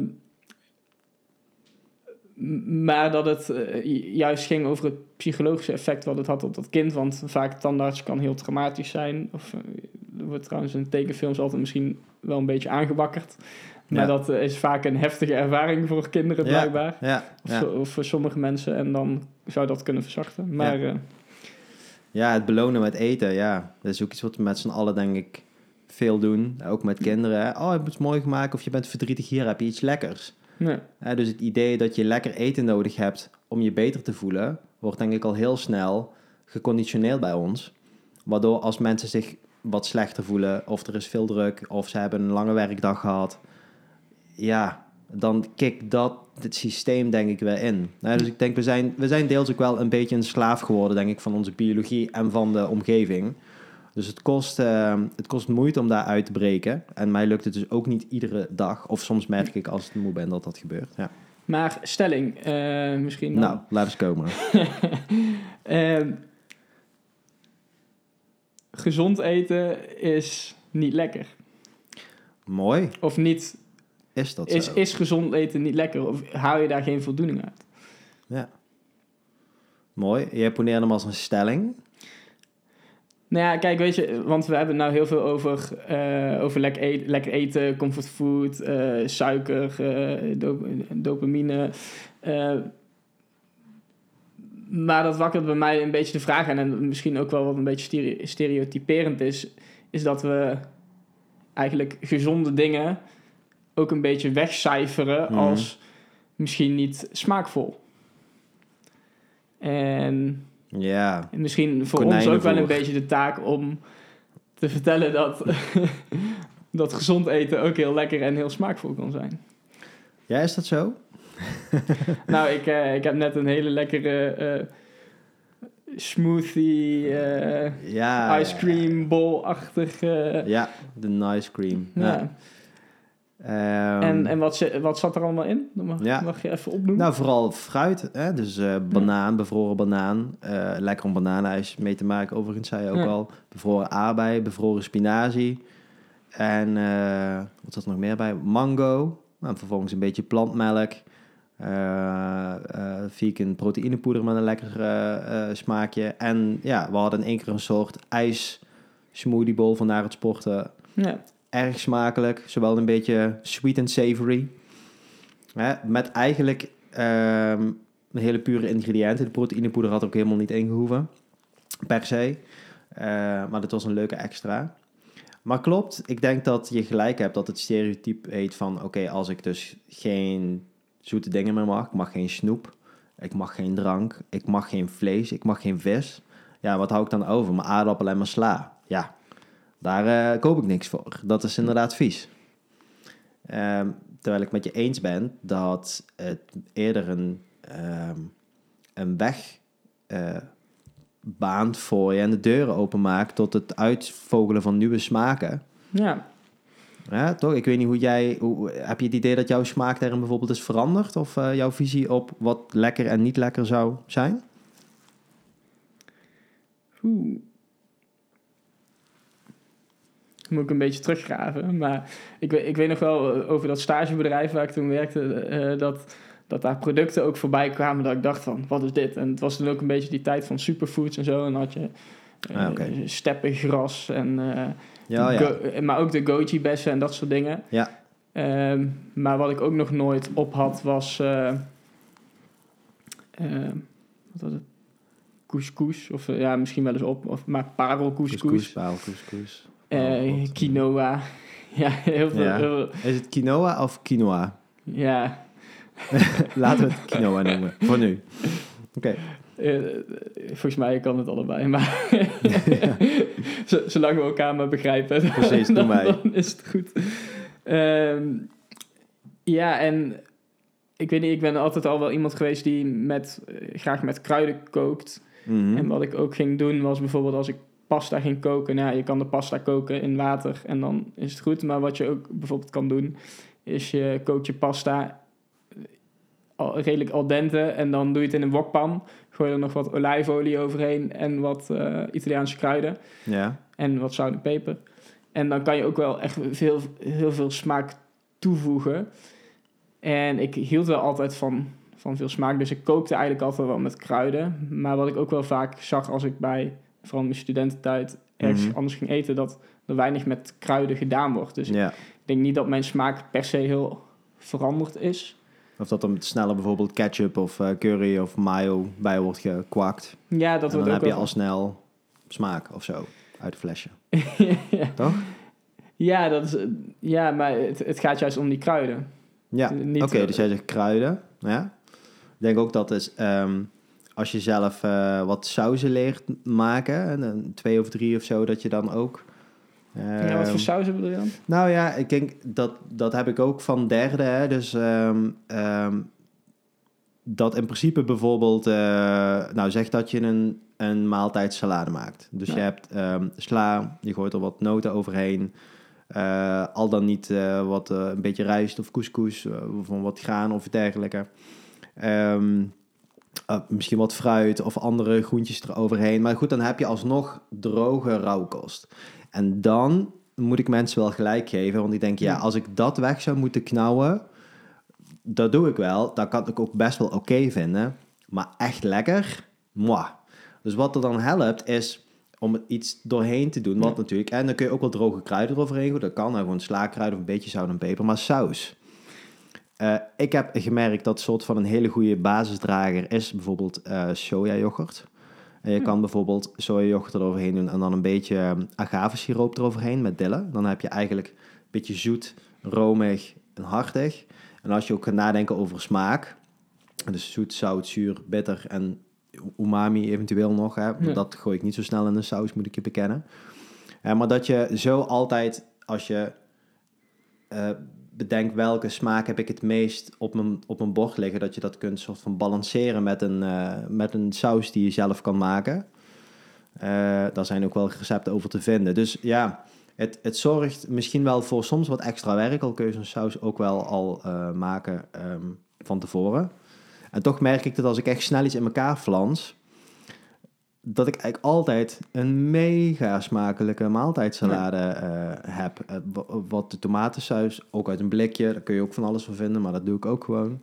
maar dat het eh, ju- juist ging over het psychologische effect wat het had op dat kind. Want vaak tandarts kan heel traumatisch zijn. Of, eh, er wordt trouwens in tekenfilms altijd misschien wel een beetje aangewakkerd. Maar Ja. dat is vaak een heftige ervaring voor kinderen Ja. blijkbaar. Ja, Of, ja. voor sommige mensen. En dan zou dat kunnen verzachten. Maar eh, ja, het belonen met eten, ja. Dat is ook iets wat we met z'n allen, denk ik, veel doen. Ook met kinderen. hè. Oh, je hebt het mooi gemaakt of je bent verdrietig, hier heb je iets lekkers. Dus het idee dat je lekker eten nodig hebt om je beter te voelen, wordt denk ik al heel snel geconditioneerd bij ons. Waardoor als mensen zich wat slechter voelen, of er is veel druk, of ze hebben een lange werkdag gehad, ja, dan kikt dat het systeem denk ik weer in. Dus ik denk, we zijn, we zijn deels ook wel een beetje een slaaf geworden, denk ik, van onze biologie en van de omgeving. Dus het kost, eh, het kost moeite om daar uit te breken. En mij lukt het dus ook niet iedere dag. Of soms merk ik als ik moe ben dat dat gebeurt. Ja. Maar stelling, eh, misschien dan. Nou, laat eens komen. [laughs] Ehm, gezond eten is niet lekker. Mooi. Of niet, Is dat is, zo? is gezond eten niet lekker? Of haal je daar geen voldoening uit? Ja. Mooi. Jij poneert hem als een stelling. Nou ja, kijk, weet je, want we hebben het nou heel veel over, eh, over lekker, eten, lekker eten, comfortfood, eh, suiker, eh, dop- dopamine. maar dat wakkert bij mij een beetje de vraag aan, en misschien ook wel wat een beetje stere- stereotyperend is, is dat we eigenlijk gezonde dingen ook een beetje wegcijferen Mhm. als misschien niet smaakvol. En Ja. en misschien voor ons ook wel een beetje de taak om te vertellen dat, [laughs] dat gezond eten ook heel lekker en heel smaakvol kan zijn. Ja, is dat zo? [laughs] nou, ik, eh, ik heb net een hele lekkere eh, smoothie, eh, Ja. ice cream bowl-achtig. eh, Ja, de nice cream. ja. Ja. Ehm, en en wat, wat zat er allemaal in? Dat mag, Ja. mag je even opnoemen. Nou, vooral fruit. Hè? Dus eh, banaan, bevroren banaan. Eh, lekker om bananenijs mee te maken, overigens, zei je ook Ja. al. Bevroren aardbei, bevroren spinazie. En eh, wat zat er nog meer bij? Mango. Nou, vervolgens een beetje plantmelk. Vegan proteïnepoeder met een lekker smaakje. En ja, we hadden in één keer een soort ijs smoothie bowl van naar het sporten. ja. Erg smakelijk, zowel een beetje sweet and savory. Hè, met eigenlijk ehm, een hele pure ingrediënten. De proteïnepoeder had ook helemaal niet ingehoeven, per se. Eh, maar dat was een leuke extra. Maar klopt, ik denk dat je gelijk hebt dat het stereotype heet van... oké, als ik dus geen zoete dingen meer mag, ik mag geen snoep... ik mag geen drank, ik mag geen vlees, ik mag geen vis... ja, wat hou ik dan over? Mijn aardappel en mijn sla. Ja, daar eh, koop ik niks voor. Dat is inderdaad vies. Ehm, terwijl ik met je eens ben dat het eerder een, ehm, een weg eh, baant voor je en de deuren openmaakt tot het uitvogelen van nieuwe smaken. ja. Ja, toch? Ik weet niet hoe jij. Hoe, heb je het idee dat jouw smaak daarin bijvoorbeeld is veranderd? Of eh, jouw visie op wat lekker en niet lekker zou zijn? Oeh. Moet ik een beetje teruggraven. Maar ik, weet- ik weet nog wel eh, over dat stagebedrijf waar ik toen werkte, eh, dat, dat daar producten ook voorbij kwamen dat ik dacht van, wat is dit? En het was toen ook een beetje die tijd van superfoods en zo. En dan had je Ah, oké. Eh, steppengras en... eh, Ja, ja. go- maar ook de goji-bessen en dat soort dingen. Ja. Ehm, maar wat ik ook nog nooit op had was... eh, ehm, wat was het? Couscous. Of eh, ja, misschien wel eens op. Of, maar parelcouscous. Couscous. Eh, Oh, quinoa. [laughs] Ja, heel veel. Ja. heel- Is het quinoa of quinoa? ja. [laughs] Laten we het quinoa noemen. Voor nu. Oké. Eh, volgens mij kan het allebei, maar [laughs] zolang we elkaar maar begrijpen, Precies, dan, dan is het goed. Ehm, ja, en ik weet niet, ik ben altijd al wel iemand geweest die met, eh, graag met kruiden kookt. Mhm. En wat ik ook ging doen was bijvoorbeeld als ik pasta ging koken, nou ja, je kan de pasta koken in water en dan is het goed. Maar wat je ook bijvoorbeeld kan doen, is je kookt je pasta al, redelijk al dente en dan doe je het in een wokpan. Gooi er nog wat olijfolie overheen en wat eh, Italiaanse kruiden Ja. en wat zout en peper. En dan kan je ook wel echt veel, heel veel smaak toevoegen. En ik hield wel altijd van, van veel smaak, dus ik kookte eigenlijk altijd wel met kruiden. Maar wat ik ook wel vaak zag als ik bij, vooral in mijn studententijd, ergens Mhm. anders ging eten, dat er weinig met kruiden gedaan wordt. Dus ja. ik denk niet dat mijn smaak per se heel veranderd is. Of dat er sneller bijvoorbeeld ketchup of eh, curry of mayo bij wordt gekwakt. Ja, dat en dan wordt ook heb je al snel smaak of zo uit het flesje. ja. [laughs] Toch? Ja, dat is, ja, maar het, het gaat juist om die kruiden. Ja, Niet- oké, dus jij zegt kruiden. Ja. Ik denk ook dat is, ehm, als je zelf eh, wat sauzen leert maken, en twee of drie of zo, dat je dan ook... ja, wat ehm, voor sauzen bedoel je dan? Nou ja, ik denk dat dat heb ik ook van derde. Hè? Dus ehm, ehm, dat in principe bijvoorbeeld, eh, nou zeg dat je een, een maaltijd salade maakt. Dus Ja. je hebt ehm, sla, je gooit er wat noten overheen. eh, al dan niet wat, een beetje rijst of couscous, of wat graan of dergelijke. Ehm, eh, misschien wat fruit of andere groentjes eroverheen. Maar goed, dan heb je alsnog droge rauwkost. En dan moet ik mensen wel gelijk geven. Want ik denk, ja, als ik dat weg zou moeten knauwen, dat doe ik wel. Dat kan ik ook best wel oké vinden. Maar echt lekker, moi. Dus wat er dan helpt, is om iets doorheen te doen. Wat Ja. natuurlijk, en dan kun je ook wel droge kruiden eroverheen gooien. Dat kan, nou, gewoon slaakkruiden of een beetje zout en peper. Maar saus. Eh, ik heb gemerkt dat soort van een hele goede basisdrager is bijvoorbeeld eh sojayoghurt. En je Hm. kan bijvoorbeeld sojayoghurt eroverheen doen en dan een beetje eh, agavesiroop eroverheen met dille. Dan heb je eigenlijk een beetje zoet, romig en hartig. En als je ook gaat nadenken over smaak, dus zoet, zout, zuur, bitter en umami eventueel nog. Hè? Ja. Dat gooi ik niet zo snel in een saus, moet ik je bekennen. Eh, maar dat je zo altijd, als je eh, bedenkt welke smaak heb ik het meest op mijn, op mijn bord liggen, dat je dat kunt soort van balanceren met een, eh, met een saus die je zelf kan maken. Eh, daar zijn ook wel recepten over te vinden. Dus ja, het, het zorgt misschien wel voor soms wat extra werk. Al kun je zo'n saus ook wel al eh, maken ehm, van tevoren. En toch merk ik dat als ik echt snel iets in elkaar flans, dat ik eigenlijk altijd een mega smakelijke maaltijdsalade eh, heb. Eh, wa- wat de tomatensaus, ook uit een blikje, daar kun je ook van alles van vinden, maar dat doe ik ook gewoon.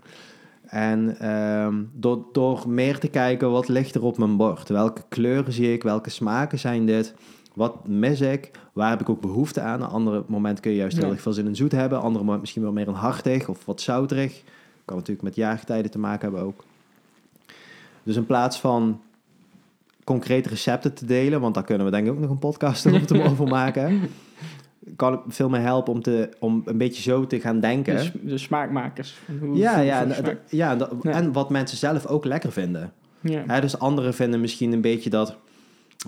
En ehm, door, door meer te kijken, wat ligt er op mijn bord? Welke kleuren zie ik? Welke smaken zijn dit? Wat mis ik? Waar heb ik ook behoefte aan? Een andere moment kun je juist heel erg veel zin in zoet hebben. Andere moment misschien wel meer een hartig of wat zouterig. Kan natuurlijk met jaargetijden te maken hebben ook. Dus in plaats van concrete recepten te delen, want daar kunnen we denk ik ook nog een podcast [laughs] over maken, kan veel meer helpen om, te, om een beetje zo te gaan denken. De, smaakmakers. Hoe, ja, hoe- ja, en, ja, en Ja. en wat mensen zelf ook lekker vinden. ja. Dus anderen vinden misschien een beetje dat,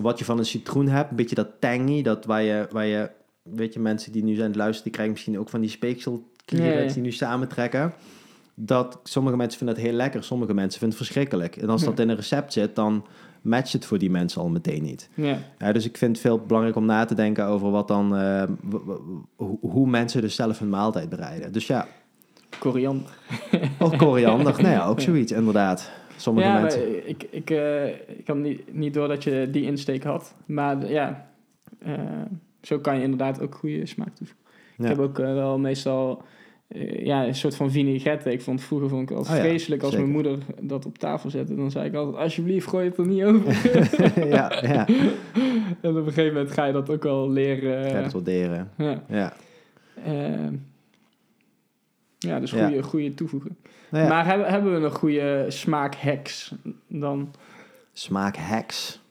wat je van een citroen hebt, een beetje dat tangy, dat waar je, waar je weet je, mensen die nu zijn het luisteren, die krijgen misschien ook van die speekselklieren die nu samentrekken. Dat sommige mensen vinden dat heel lekker, sommige mensen vinden het verschrikkelijk. En als dat in een recept zit, dan matcht het voor die mensen al meteen niet. ja. Ja, dus ik vind het veel belangrijk om na te denken over wat dan, eh, hoe- mensen dus zelf hun maaltijd bereiden. Dus ja, Koriander. of koriander, nou ja, ook [laughs] zoiets inderdaad. Sommige ja, mensen. ik, ik, eh, ik had niet, niet door dat je die insteek had. Maar ja, eh, zo kan je inderdaad ook goede smaak toevoegen. Ja. Ik heb ook wel meestal ja, een soort van vinaigrette. Ik vond vroeger vond ik altijd Oh ja, vreselijk als zeker. mijn moeder dat op tafel zette. Dan zei ik altijd, alsjeblieft, gooi het er niet over. [laughs] ja, ja. [laughs] en op een gegeven moment ga je dat ook wel leren. Ga je het waarderen. ja. Ja. Eh, ja, dus Ja. goede, goede toevoegen. Nou ja, Maar hebben, hebben we nog goede smaakhacks dan? Smaakhacks.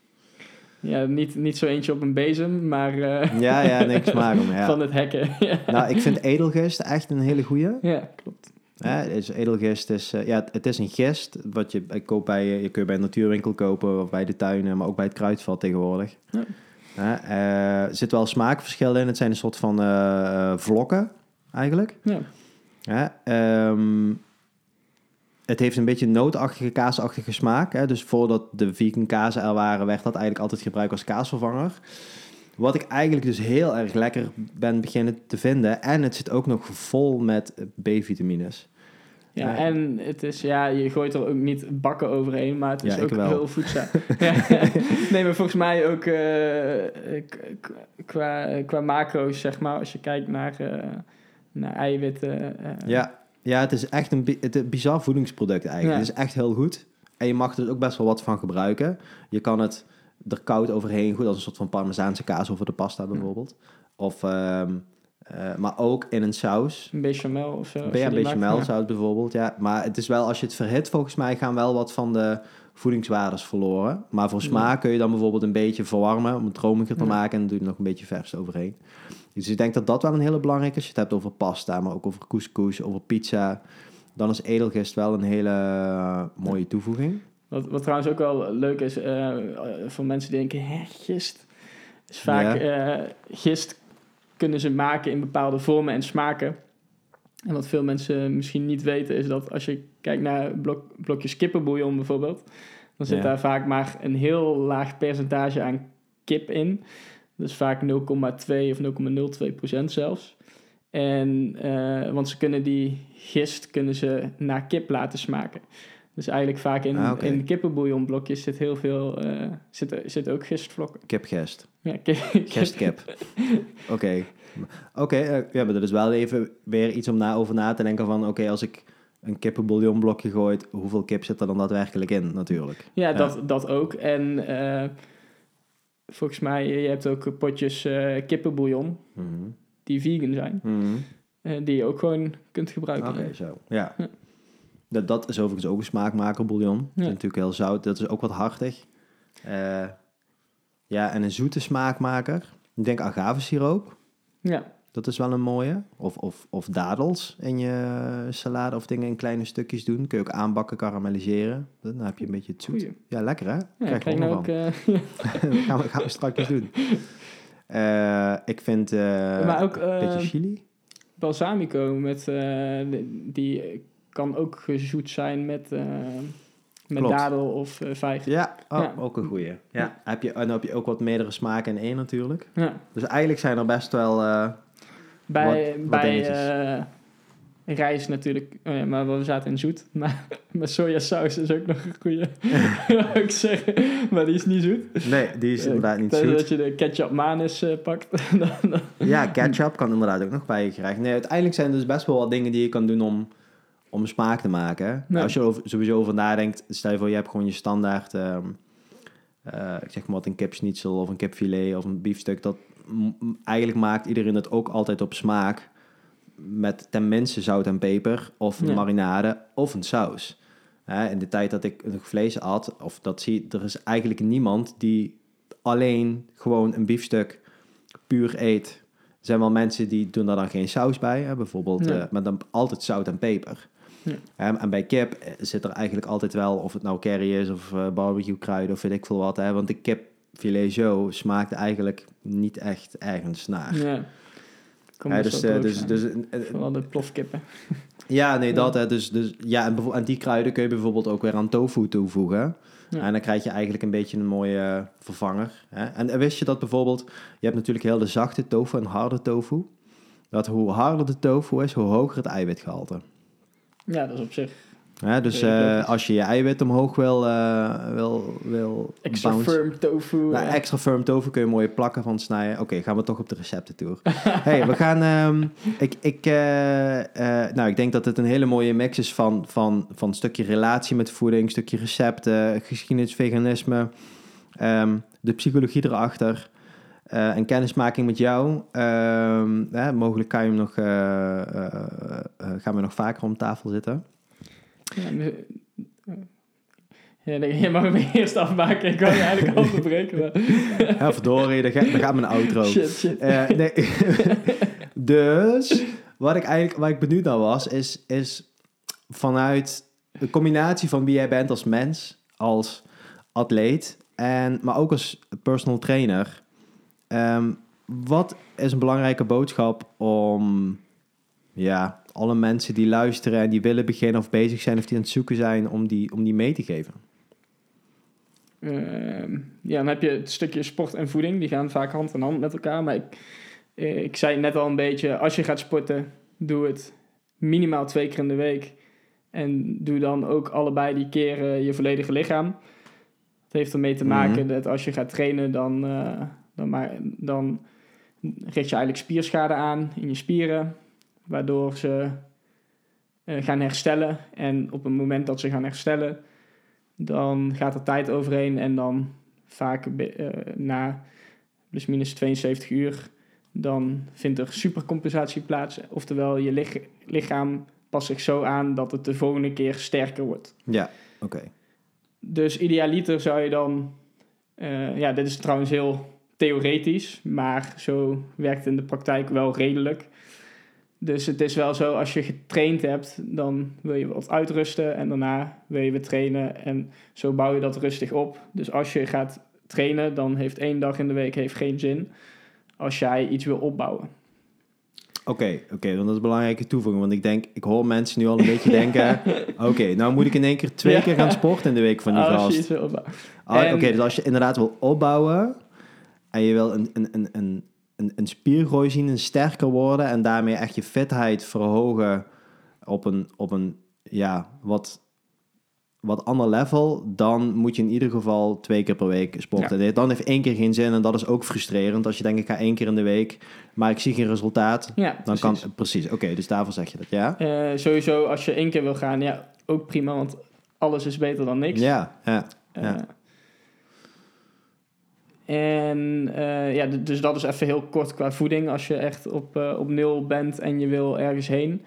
Ja, niet, niet zo eentje op een bezem, maar eh, Ja, ja, [laughs] niks smaak om. Ja. van het hacken. [laughs] ja. Nou, ik vind edelgist echt een hele goeie. ja, klopt. Hè, is edelgist is, eh, ja, het, is een gist wat je, ik koop bij, eh, je kun je bij een natuurwinkel kopen of bij de tuinen, maar ook bij het kruidvat tegenwoordig. Ja. Eh, er zit wel smaakverschil in. Het zijn een soort van eh, eh, vlokken eigenlijk. Ja, ehm, het heeft een beetje nootachtige, kaasachtige smaak. Hè? Dus voordat de vegan kazen er waren, werd dat eigenlijk altijd gebruikt als kaasvervanger. Wat ik eigenlijk dus heel erg lekker ben beginnen te vinden. En het zit ook nog vol met B-vitamines. ja Ja. en het is, ja, je gooit er ook niet bakken overheen, maar het is Ja, ook wel. heel voedzaam. [laughs] ja. [laughs] Nee, maar volgens mij ook eh, qua, qua macro's, zeg maar, als je kijkt naar, eh, naar eiwitten. eh, Ja, ja het is echt een, bi- het is een bizar voedingsproduct eigenlijk. Ja. Het is echt heel goed. En je mag er ook best wel wat van gebruiken. Je kan het er koud overheen, goed als een soort van parmezaanse kaas over de pasta bijvoorbeeld. Of, ehm, eh, maar ook in een saus. Een bechamel of zo. ja, een maakt. melzout bijvoorbeeld, ja. Maar het is wel, als je het verhit, volgens mij gaan wel wat van de voedingswaardes verloren. Maar voor smaak kun je dan bijvoorbeeld een beetje verwarmen om het romiger te Ja. maken. En dan doe je er nog een beetje vers overheen. Dus ik denk dat dat wel een hele belangrijke is. Als je het hebt over pasta, maar ook over couscous, over pizza. Dan is edelgist wel een hele eh, mooie toevoeging. Wat, wat trouwens ook wel leuk is eh, voor mensen die denken, hè, gist. Is vaak, eh, gist kunnen ze maken in bepaalde vormen en smaken. En wat veel mensen misschien niet weten is dat als je kijkt naar blok, blokjes kippenbouillon bijvoorbeeld, dan zit Ja. daar vaak maar een heel laag percentage aan kip in. Dus vaak 0,2 of 0,02 procent zelfs. En, eh, want ze kunnen die gist kunnen ze naar kip laten smaken. Dus eigenlijk vaak in, Ah, oké. in kippenbouillonblokjes zit heel veel, eh zit, zit ook gistvlokken. Kipgest. Ja, kip, Gestkip. [laughs] Oké. Oké, eh, ja, maar dat is wel even weer iets om na, over na te denken van... Oké, als ik een kippenbouillonblokje gooi, hoeveel kip zit er dan daadwerkelijk in natuurlijk? Ja, Ja. Dat, dat ook. En eh, volgens mij, je hebt ook potjes eh, kippenbouillon Mhm. die vegan zijn. Mhm. die je ook gewoon kunt gebruiken. Oké, zo. Ja. Ja. Dat, dat is overigens ook een smaakmaker, bouillon. Dat is Ja. natuurlijk heel zout. Dat is ook wat hartig. Ja, en een zoete smaakmaker. Ik denk agavesiroop. Ja, Dat is wel een mooie. Of, of, of dadels in je salade of dingen in kleine stukjes doen. Kun je ook aanbakken, karamelliseren. Dan heb je een beetje het zoet. goeie. Ja, lekker hè? Ja, Krijg je ook... van. eh, [laughs] gaan, we, gaan we straks doen. [laughs] Eh, ik vind eh maar ook een beetje chili. balsamico met... die kan ook gezoet zijn met, met dadel of eh vijg. Ja, oh, Ja. ook een goeie. Ja. Heb je, en dan heb je ook wat meerdere smaken in één natuurlijk. Ja. Dus eigenlijk zijn er best wel... eh, Bij, Wat- wat bij eh, rijst natuurlijk, oh ja, maar we zaten in zoet. [laughs] Maar, maar sojasaus is ook nog een goede, [laughs] wil ik zeggen. Maar die is niet zoet. nee, die is Eh, inderdaad niet zoet. dat je de ketchup manis eh, pakt. [laughs] dan, dan- Ja, ketchup kan inderdaad ook nog bij je gerecht. Nee, uiteindelijk zijn er dus best wel wat dingen die je kan doen om, om smaak te maken. Nee. Als je er sowieso over nadenkt, stel je voor je hebt gewoon je standaard, ehm, eh, ik zeg maar wat, een kipschnitzel of een kipfilet of een biefstuk. Dat eigenlijk maakt iedereen het ook altijd op smaak met ten minste zout en peper of een Ja. marinade of een saus. Hè, in de tijd dat ik nog vlees at, of dat zie er is eigenlijk niemand die alleen gewoon een biefstuk puur eet. Er zijn wel mensen die doen daar dan geen saus bij, hè, bijvoorbeeld, Nee. eh, maar dan altijd zout en peper. Ja. En bij kip eh, zit er eigenlijk altijd wel, of het nou curry is of eh, barbecue kruiden of weet ik veel wat, hè, want de kipfilet zo smaakt eigenlijk niet echt ergens naar. ja. Dus, wel eh, dus, zijn. dus, eh, Vooral de plofkippen. [laughs] ja, nee, dat. Hè, dus, dus, ja, en, die kruiden kun je bijvoorbeeld ook weer aan tofu toevoegen. Ja. En dan krijg je eigenlijk een beetje een mooie vervanger. Hè? En wist je dat bijvoorbeeld... Je hebt natuurlijk heel de zachte tofu en harde tofu. Dat hoe harder de tofu is, hoe hoger het eiwitgehalte. Ja, dat is op zich Ja, dus eh, als je je eiwit omhoog wil, eh, wil, wil Extra bounce- firm tofu. Nou, eh. extra firm tofu kun je mooie plakken van snijden. Oké, gaan we toch op de receptentour. [laughs] hey, we gaan... ehm, ik, ik, nou, ik denk dat het een hele mooie mix is van, van, van een stukje relatie met voeding, een stukje recepten, geschiedenis, veganisme, ehm, de psychologie erachter eh, en kennismaking met jou. Ehm, mogelijk kan je hem nog, eh, eh, gaan we nog vaker om tafel zitten. Ja, ja, je mag hem eerst afmaken. Ik wou je eigenlijk [laughs] al verbreken. Maar... Ja, verdorie, daar gaat, daar gaat mijn outro. [laughs] Shit, shit. Nee. [laughs] dus wat ik eigenlijk waar ik benieuwd naar was, is, is vanuit de combinatie van wie jij bent als mens, als atleet, en, maar ook als personal trainer. Ehm, wat is een belangrijke boodschap om ja, alle mensen die luisteren en die willen beginnen of bezig zijn of die aan het zoeken zijn, om die, om die mee te geven? Ehm, ja, dan heb je het stukje sport en voeding. Die gaan vaak hand in hand met elkaar. Maar ik, eh, ik zei net al een beetje, als je gaat sporten, doe het minimaal twee keer in de week. En doe dan ook allebei die keren je volledige lichaam. Het heeft ermee te maken Mhm. dat als je gaat trainen, dan, eh, dan, maar, dan richt je eigenlijk spierschade aan in je spieren. Waardoor ze eh, gaan herstellen. En op het moment dat ze gaan herstellen, dan gaat er tijd overheen en dan vaak eh, na plus minus 72 uur, dan vindt er supercompensatie plaats. Oftewel, je lich- lichaam past zich zo aan dat het de volgende keer sterker wordt. Ja, oké. Dus idealiter zou je dan, eh, ja, dit is trouwens heel theoretisch, maar zo werkt het in de praktijk wel redelijk. Dus het is wel zo, als je getraind hebt, dan wil je wat uitrusten en daarna wil je weer trainen. En zo bouw je dat rustig op. Dus als je gaat trainen, dan heeft één dag in de week heeft geen zin als jij iets wil opbouwen. Oké, oké, dan dat is een belangrijke toevoeging. Want ik denk, ik hoor mensen nu al een beetje [laughs] denken... Oké, nou moet ik in één keer twee Ja. keer gaan sporten in de week van die als je gast. iets wil opbouwen. Ah, En- Oké, dus als je inderdaad wil opbouwen... en je wil een, een, een, een, een, een spiergroei zien, een sterker worden... en daarmee echt je fitheid verhogen op een, op een ja, wat, wat ander level... dan moet je in ieder geval twee keer per week sporten. Dan heeft één keer geen zin en dat is ook frustrerend. Als je denkt, ik ga één keer in de week... maar ik zie geen resultaat... Ja, Dan precies. kan, precies, oké, dus daarvoor zeg je dat, ja? Eh, sowieso, als je één keer wil gaan, ja, ook prima, want alles is beter dan niks. Ja, ja, ja. Eh, en eh, ja, dus dat is even heel kort qua voeding als je echt op, eh, op nul bent en je wil ergens heen.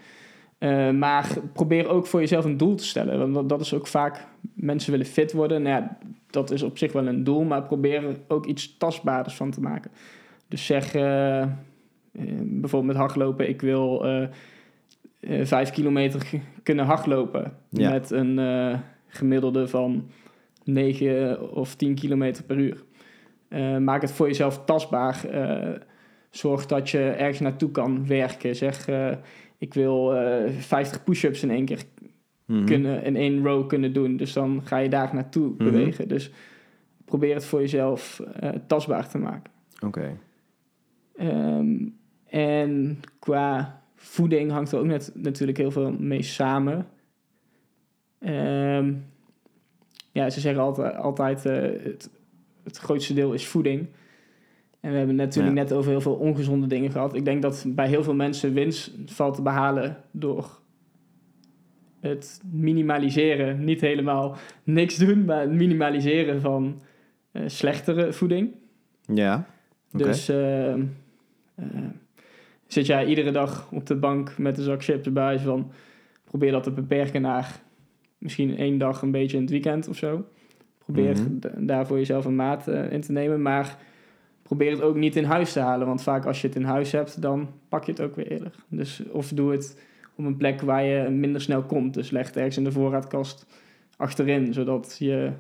Eh, maar probeer ook voor jezelf een doel te stellen. Want dat, dat is ook vaak, mensen willen fit worden. Nou ja, dat is op zich wel een doel, maar probeer er ook iets tastbaarders van te maken. Dus zeg bijvoorbeeld met hardlopen, ik wil vijf kilometer kunnen hardlopen. Ja. Met een gemiddelde van 9 of 10 kilometer per uur. Eh, maak het voor jezelf tastbaar. Eh, zorg dat je ergens naartoe kan werken. Zeg, eh, ik wil eh 50 push-ups in één keer Mhm. kunnen, in één row kunnen doen. Dus dan ga je daar naartoe Mhm. bewegen. Dus probeer het voor jezelf tastbaar te maken. Oké, Ehm, en qua voeding hangt er ook net, natuurlijk heel veel mee samen. Ehm, ja, ze zeggen altijd, altijd het, het grootste deel is voeding. En we hebben natuurlijk Ja. net over heel veel ongezonde dingen gehad. Ik denk dat bij heel veel mensen winst valt te behalen door het minimaliseren. Niet helemaal niks doen, maar het minimaliseren van eh, slechtere voeding. ja. Dus eh, eh, zit jij iedere dag op de bank met een zak chips bij van probeer dat te beperken naar misschien één dag een beetje in het weekend of zo. Probeer Mhm. d- daar voor jezelf een maat eh, in te nemen, maar probeer het ook niet in huis te halen, want vaak als je het in huis hebt, dan pak je het ook weer eerder. Dus of doe het op een plek waar je minder snel komt. Dus leg het ergens in de voorraadkast achterin, zodat je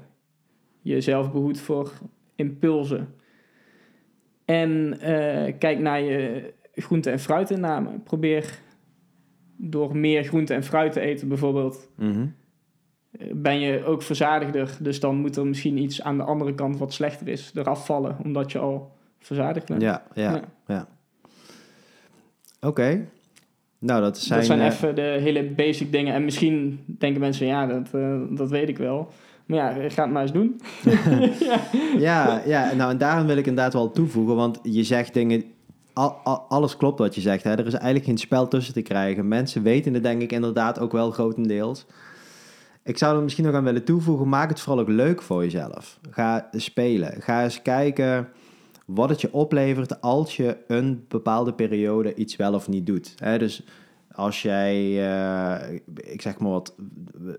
jezelf behoedt voor impulsen. En eh, kijk naar je groente- en fruitinname. Probeer door meer groente en fruit te eten bijvoorbeeld, Mhm. Ben je ook verzadigder. Dus dan moet er misschien iets aan de andere kant wat slechter is eraf vallen, omdat je al verzadigd bent. Ja, ja, Ja. ja. Oké. Nou, dat zijn, dat zijn eh, even de hele basic dingen. En misschien denken mensen, ja, dat, eh, dat weet ik wel. Maar ja, ga het maar eens doen. ja. [laughs] [laughs] ja, ja, nou en daarom wil ik inderdaad wel toevoegen, want je zegt dingen, al, al- alles klopt wat je zegt. Hè? Er is eigenlijk geen spel tussen te krijgen. Mensen weten het denk ik inderdaad ook wel grotendeels. Ik zou er misschien nog aan willen toevoegen, maak het vooral ook leuk voor jezelf. Ga spelen. Ga eens kijken wat het je oplevert als je een bepaalde periode iets wel of niet doet. Dus als jij, eh, ik zeg maar wat,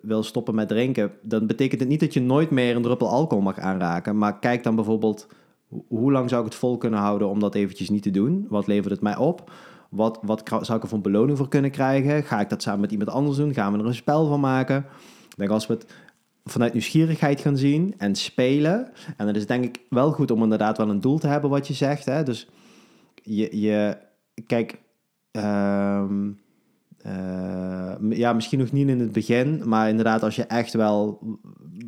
wil stoppen met drinken, dan betekent het niet dat je nooit meer een druppel alcohol mag aanraken. Maar kijk dan bijvoorbeeld, ho- hoe lang zou ik het vol kunnen houden om dat eventjes niet te doen? Wat levert het mij op? Wat, wat zou ik er voor beloning voor kunnen krijgen? Ga ik dat samen met iemand anders doen? Gaan we er een spel van maken? Denk als we het vanuit nieuwsgierigheid gaan zien en spelen. En dat is denk ik wel goed om inderdaad wel een doel te hebben wat je zegt. Hè? Dus je, je kijk, ehm, eh, ja, misschien nog niet in het begin, maar inderdaad als je echt wel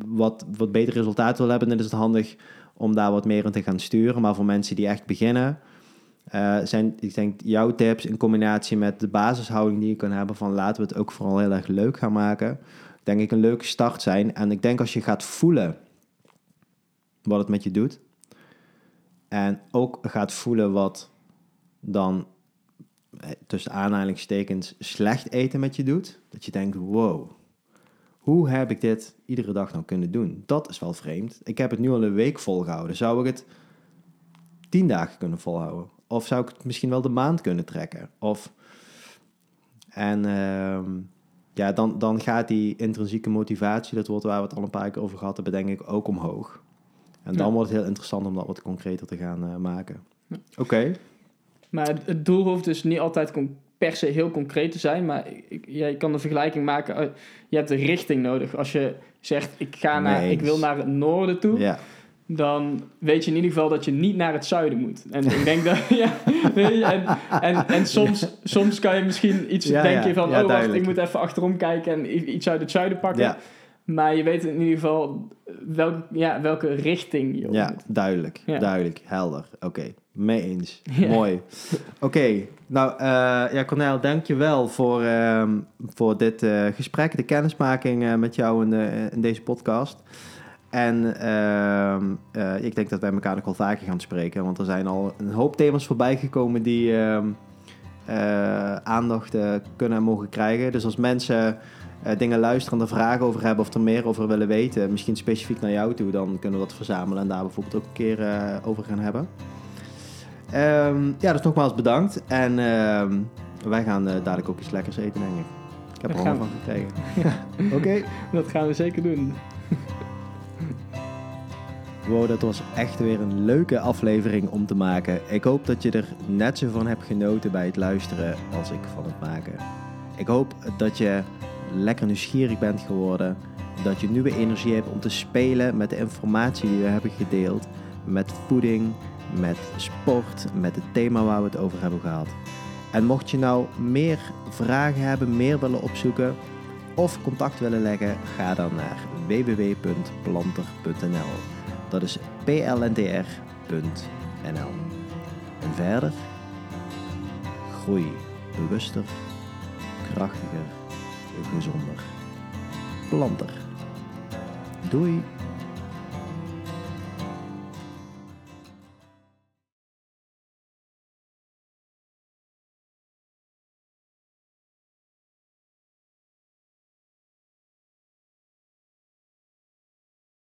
wat, wat beter resultaat wil hebben, dan is het handig om daar wat meer in te gaan sturen. Maar voor mensen die echt beginnen, eh, zijn, ik denk, jouw tips in combinatie met de basishouding die je kan hebben van laten we het ook vooral heel erg leuk gaan maken, denk ik een leuke start zijn. En ik denk als je gaat voelen wat het met je doet, en ook gaat voelen wat dan eh, tussen aanhalingstekens slecht eten met je doet, dat je denkt, wow, hoe heb ik dit iedere dag nou kunnen doen? Dat is wel vreemd. Ik heb het nu al een week volgehouden. Zou ik het tien dagen kunnen volhouden? Of zou ik het misschien wel de maand kunnen trekken? Of... En ehm, ja, dan, dan gaat die intrinsieke motivatie, dat wordt waar we het al een paar keer over gehad hebben, denk ik ook omhoog. En dan Ja. wordt het heel interessant om dat wat concreter te gaan eh, maken. Ja. Oké. Maar het- doel hoeft dus niet altijd per se heel concreet te zijn. Maar ja, je kan de vergelijking maken. eh, Je hebt een richting nodig. Als je zegt, ik, ga naar, Nee ik wil naar het noorden toe. Ja. Dan weet je in ieder geval dat je niet naar het zuiden moet. En ik denk dat, [laughs] ja, weet je, en, en, en soms, soms kan je misschien iets Ja, denken van, oh wacht, duidelijk. ik moet even achterom kijken en iets uit het zuiden pakken. Maar je weet in ieder geval welk, ja, welke richting je op Ja, moet. duidelijk. Ja. Duidelijk. Helder. Oké. Mee eens. [laughs] Mooi. Oké. Nou, eh ja, Cornel, dank je wel voor, ehm, voor dit eh, gesprek, de kennismaking eh, met jou in, de, in deze podcast. En ehm, eh, ik denk dat wij elkaar nog wel vaker gaan spreken, want er zijn al een hoop thema's voorbij gekomen die ehm, eh, aandacht eh, kunnen en mogen krijgen. Dus als mensen dingen luisteren en er vragen over hebben of er meer over willen weten, misschien specifiek naar jou toe, dan kunnen we dat verzamelen en daar bijvoorbeeld ook een keer over gaan hebben. Ehm, ja, dus nogmaals bedankt. En wij gaan dadelijk ook iets lekkers eten, denk ik. Ik heb er honger van [laughs] gekregen. Oké. Dat gaan we zeker doen. Wow, dat was echt weer een leuke aflevering om te maken. Ik hoop dat je er net zo van hebt genoten bij het luisteren als ik van het maken. Ik hoop dat je lekker nieuwsgierig bent geworden. Dat je nieuwe energie hebt om te spelen met de informatie die we hebben gedeeld. Met voeding, met sport, met het thema waar we het over hebben gehad. En mocht je nou meer vragen hebben, meer willen opzoeken of contact willen leggen, ga dan naar www.planter.nl. Dat is plntr.nl. En verder, groei bewuster, krachtiger, gezonder. Planter. Doei!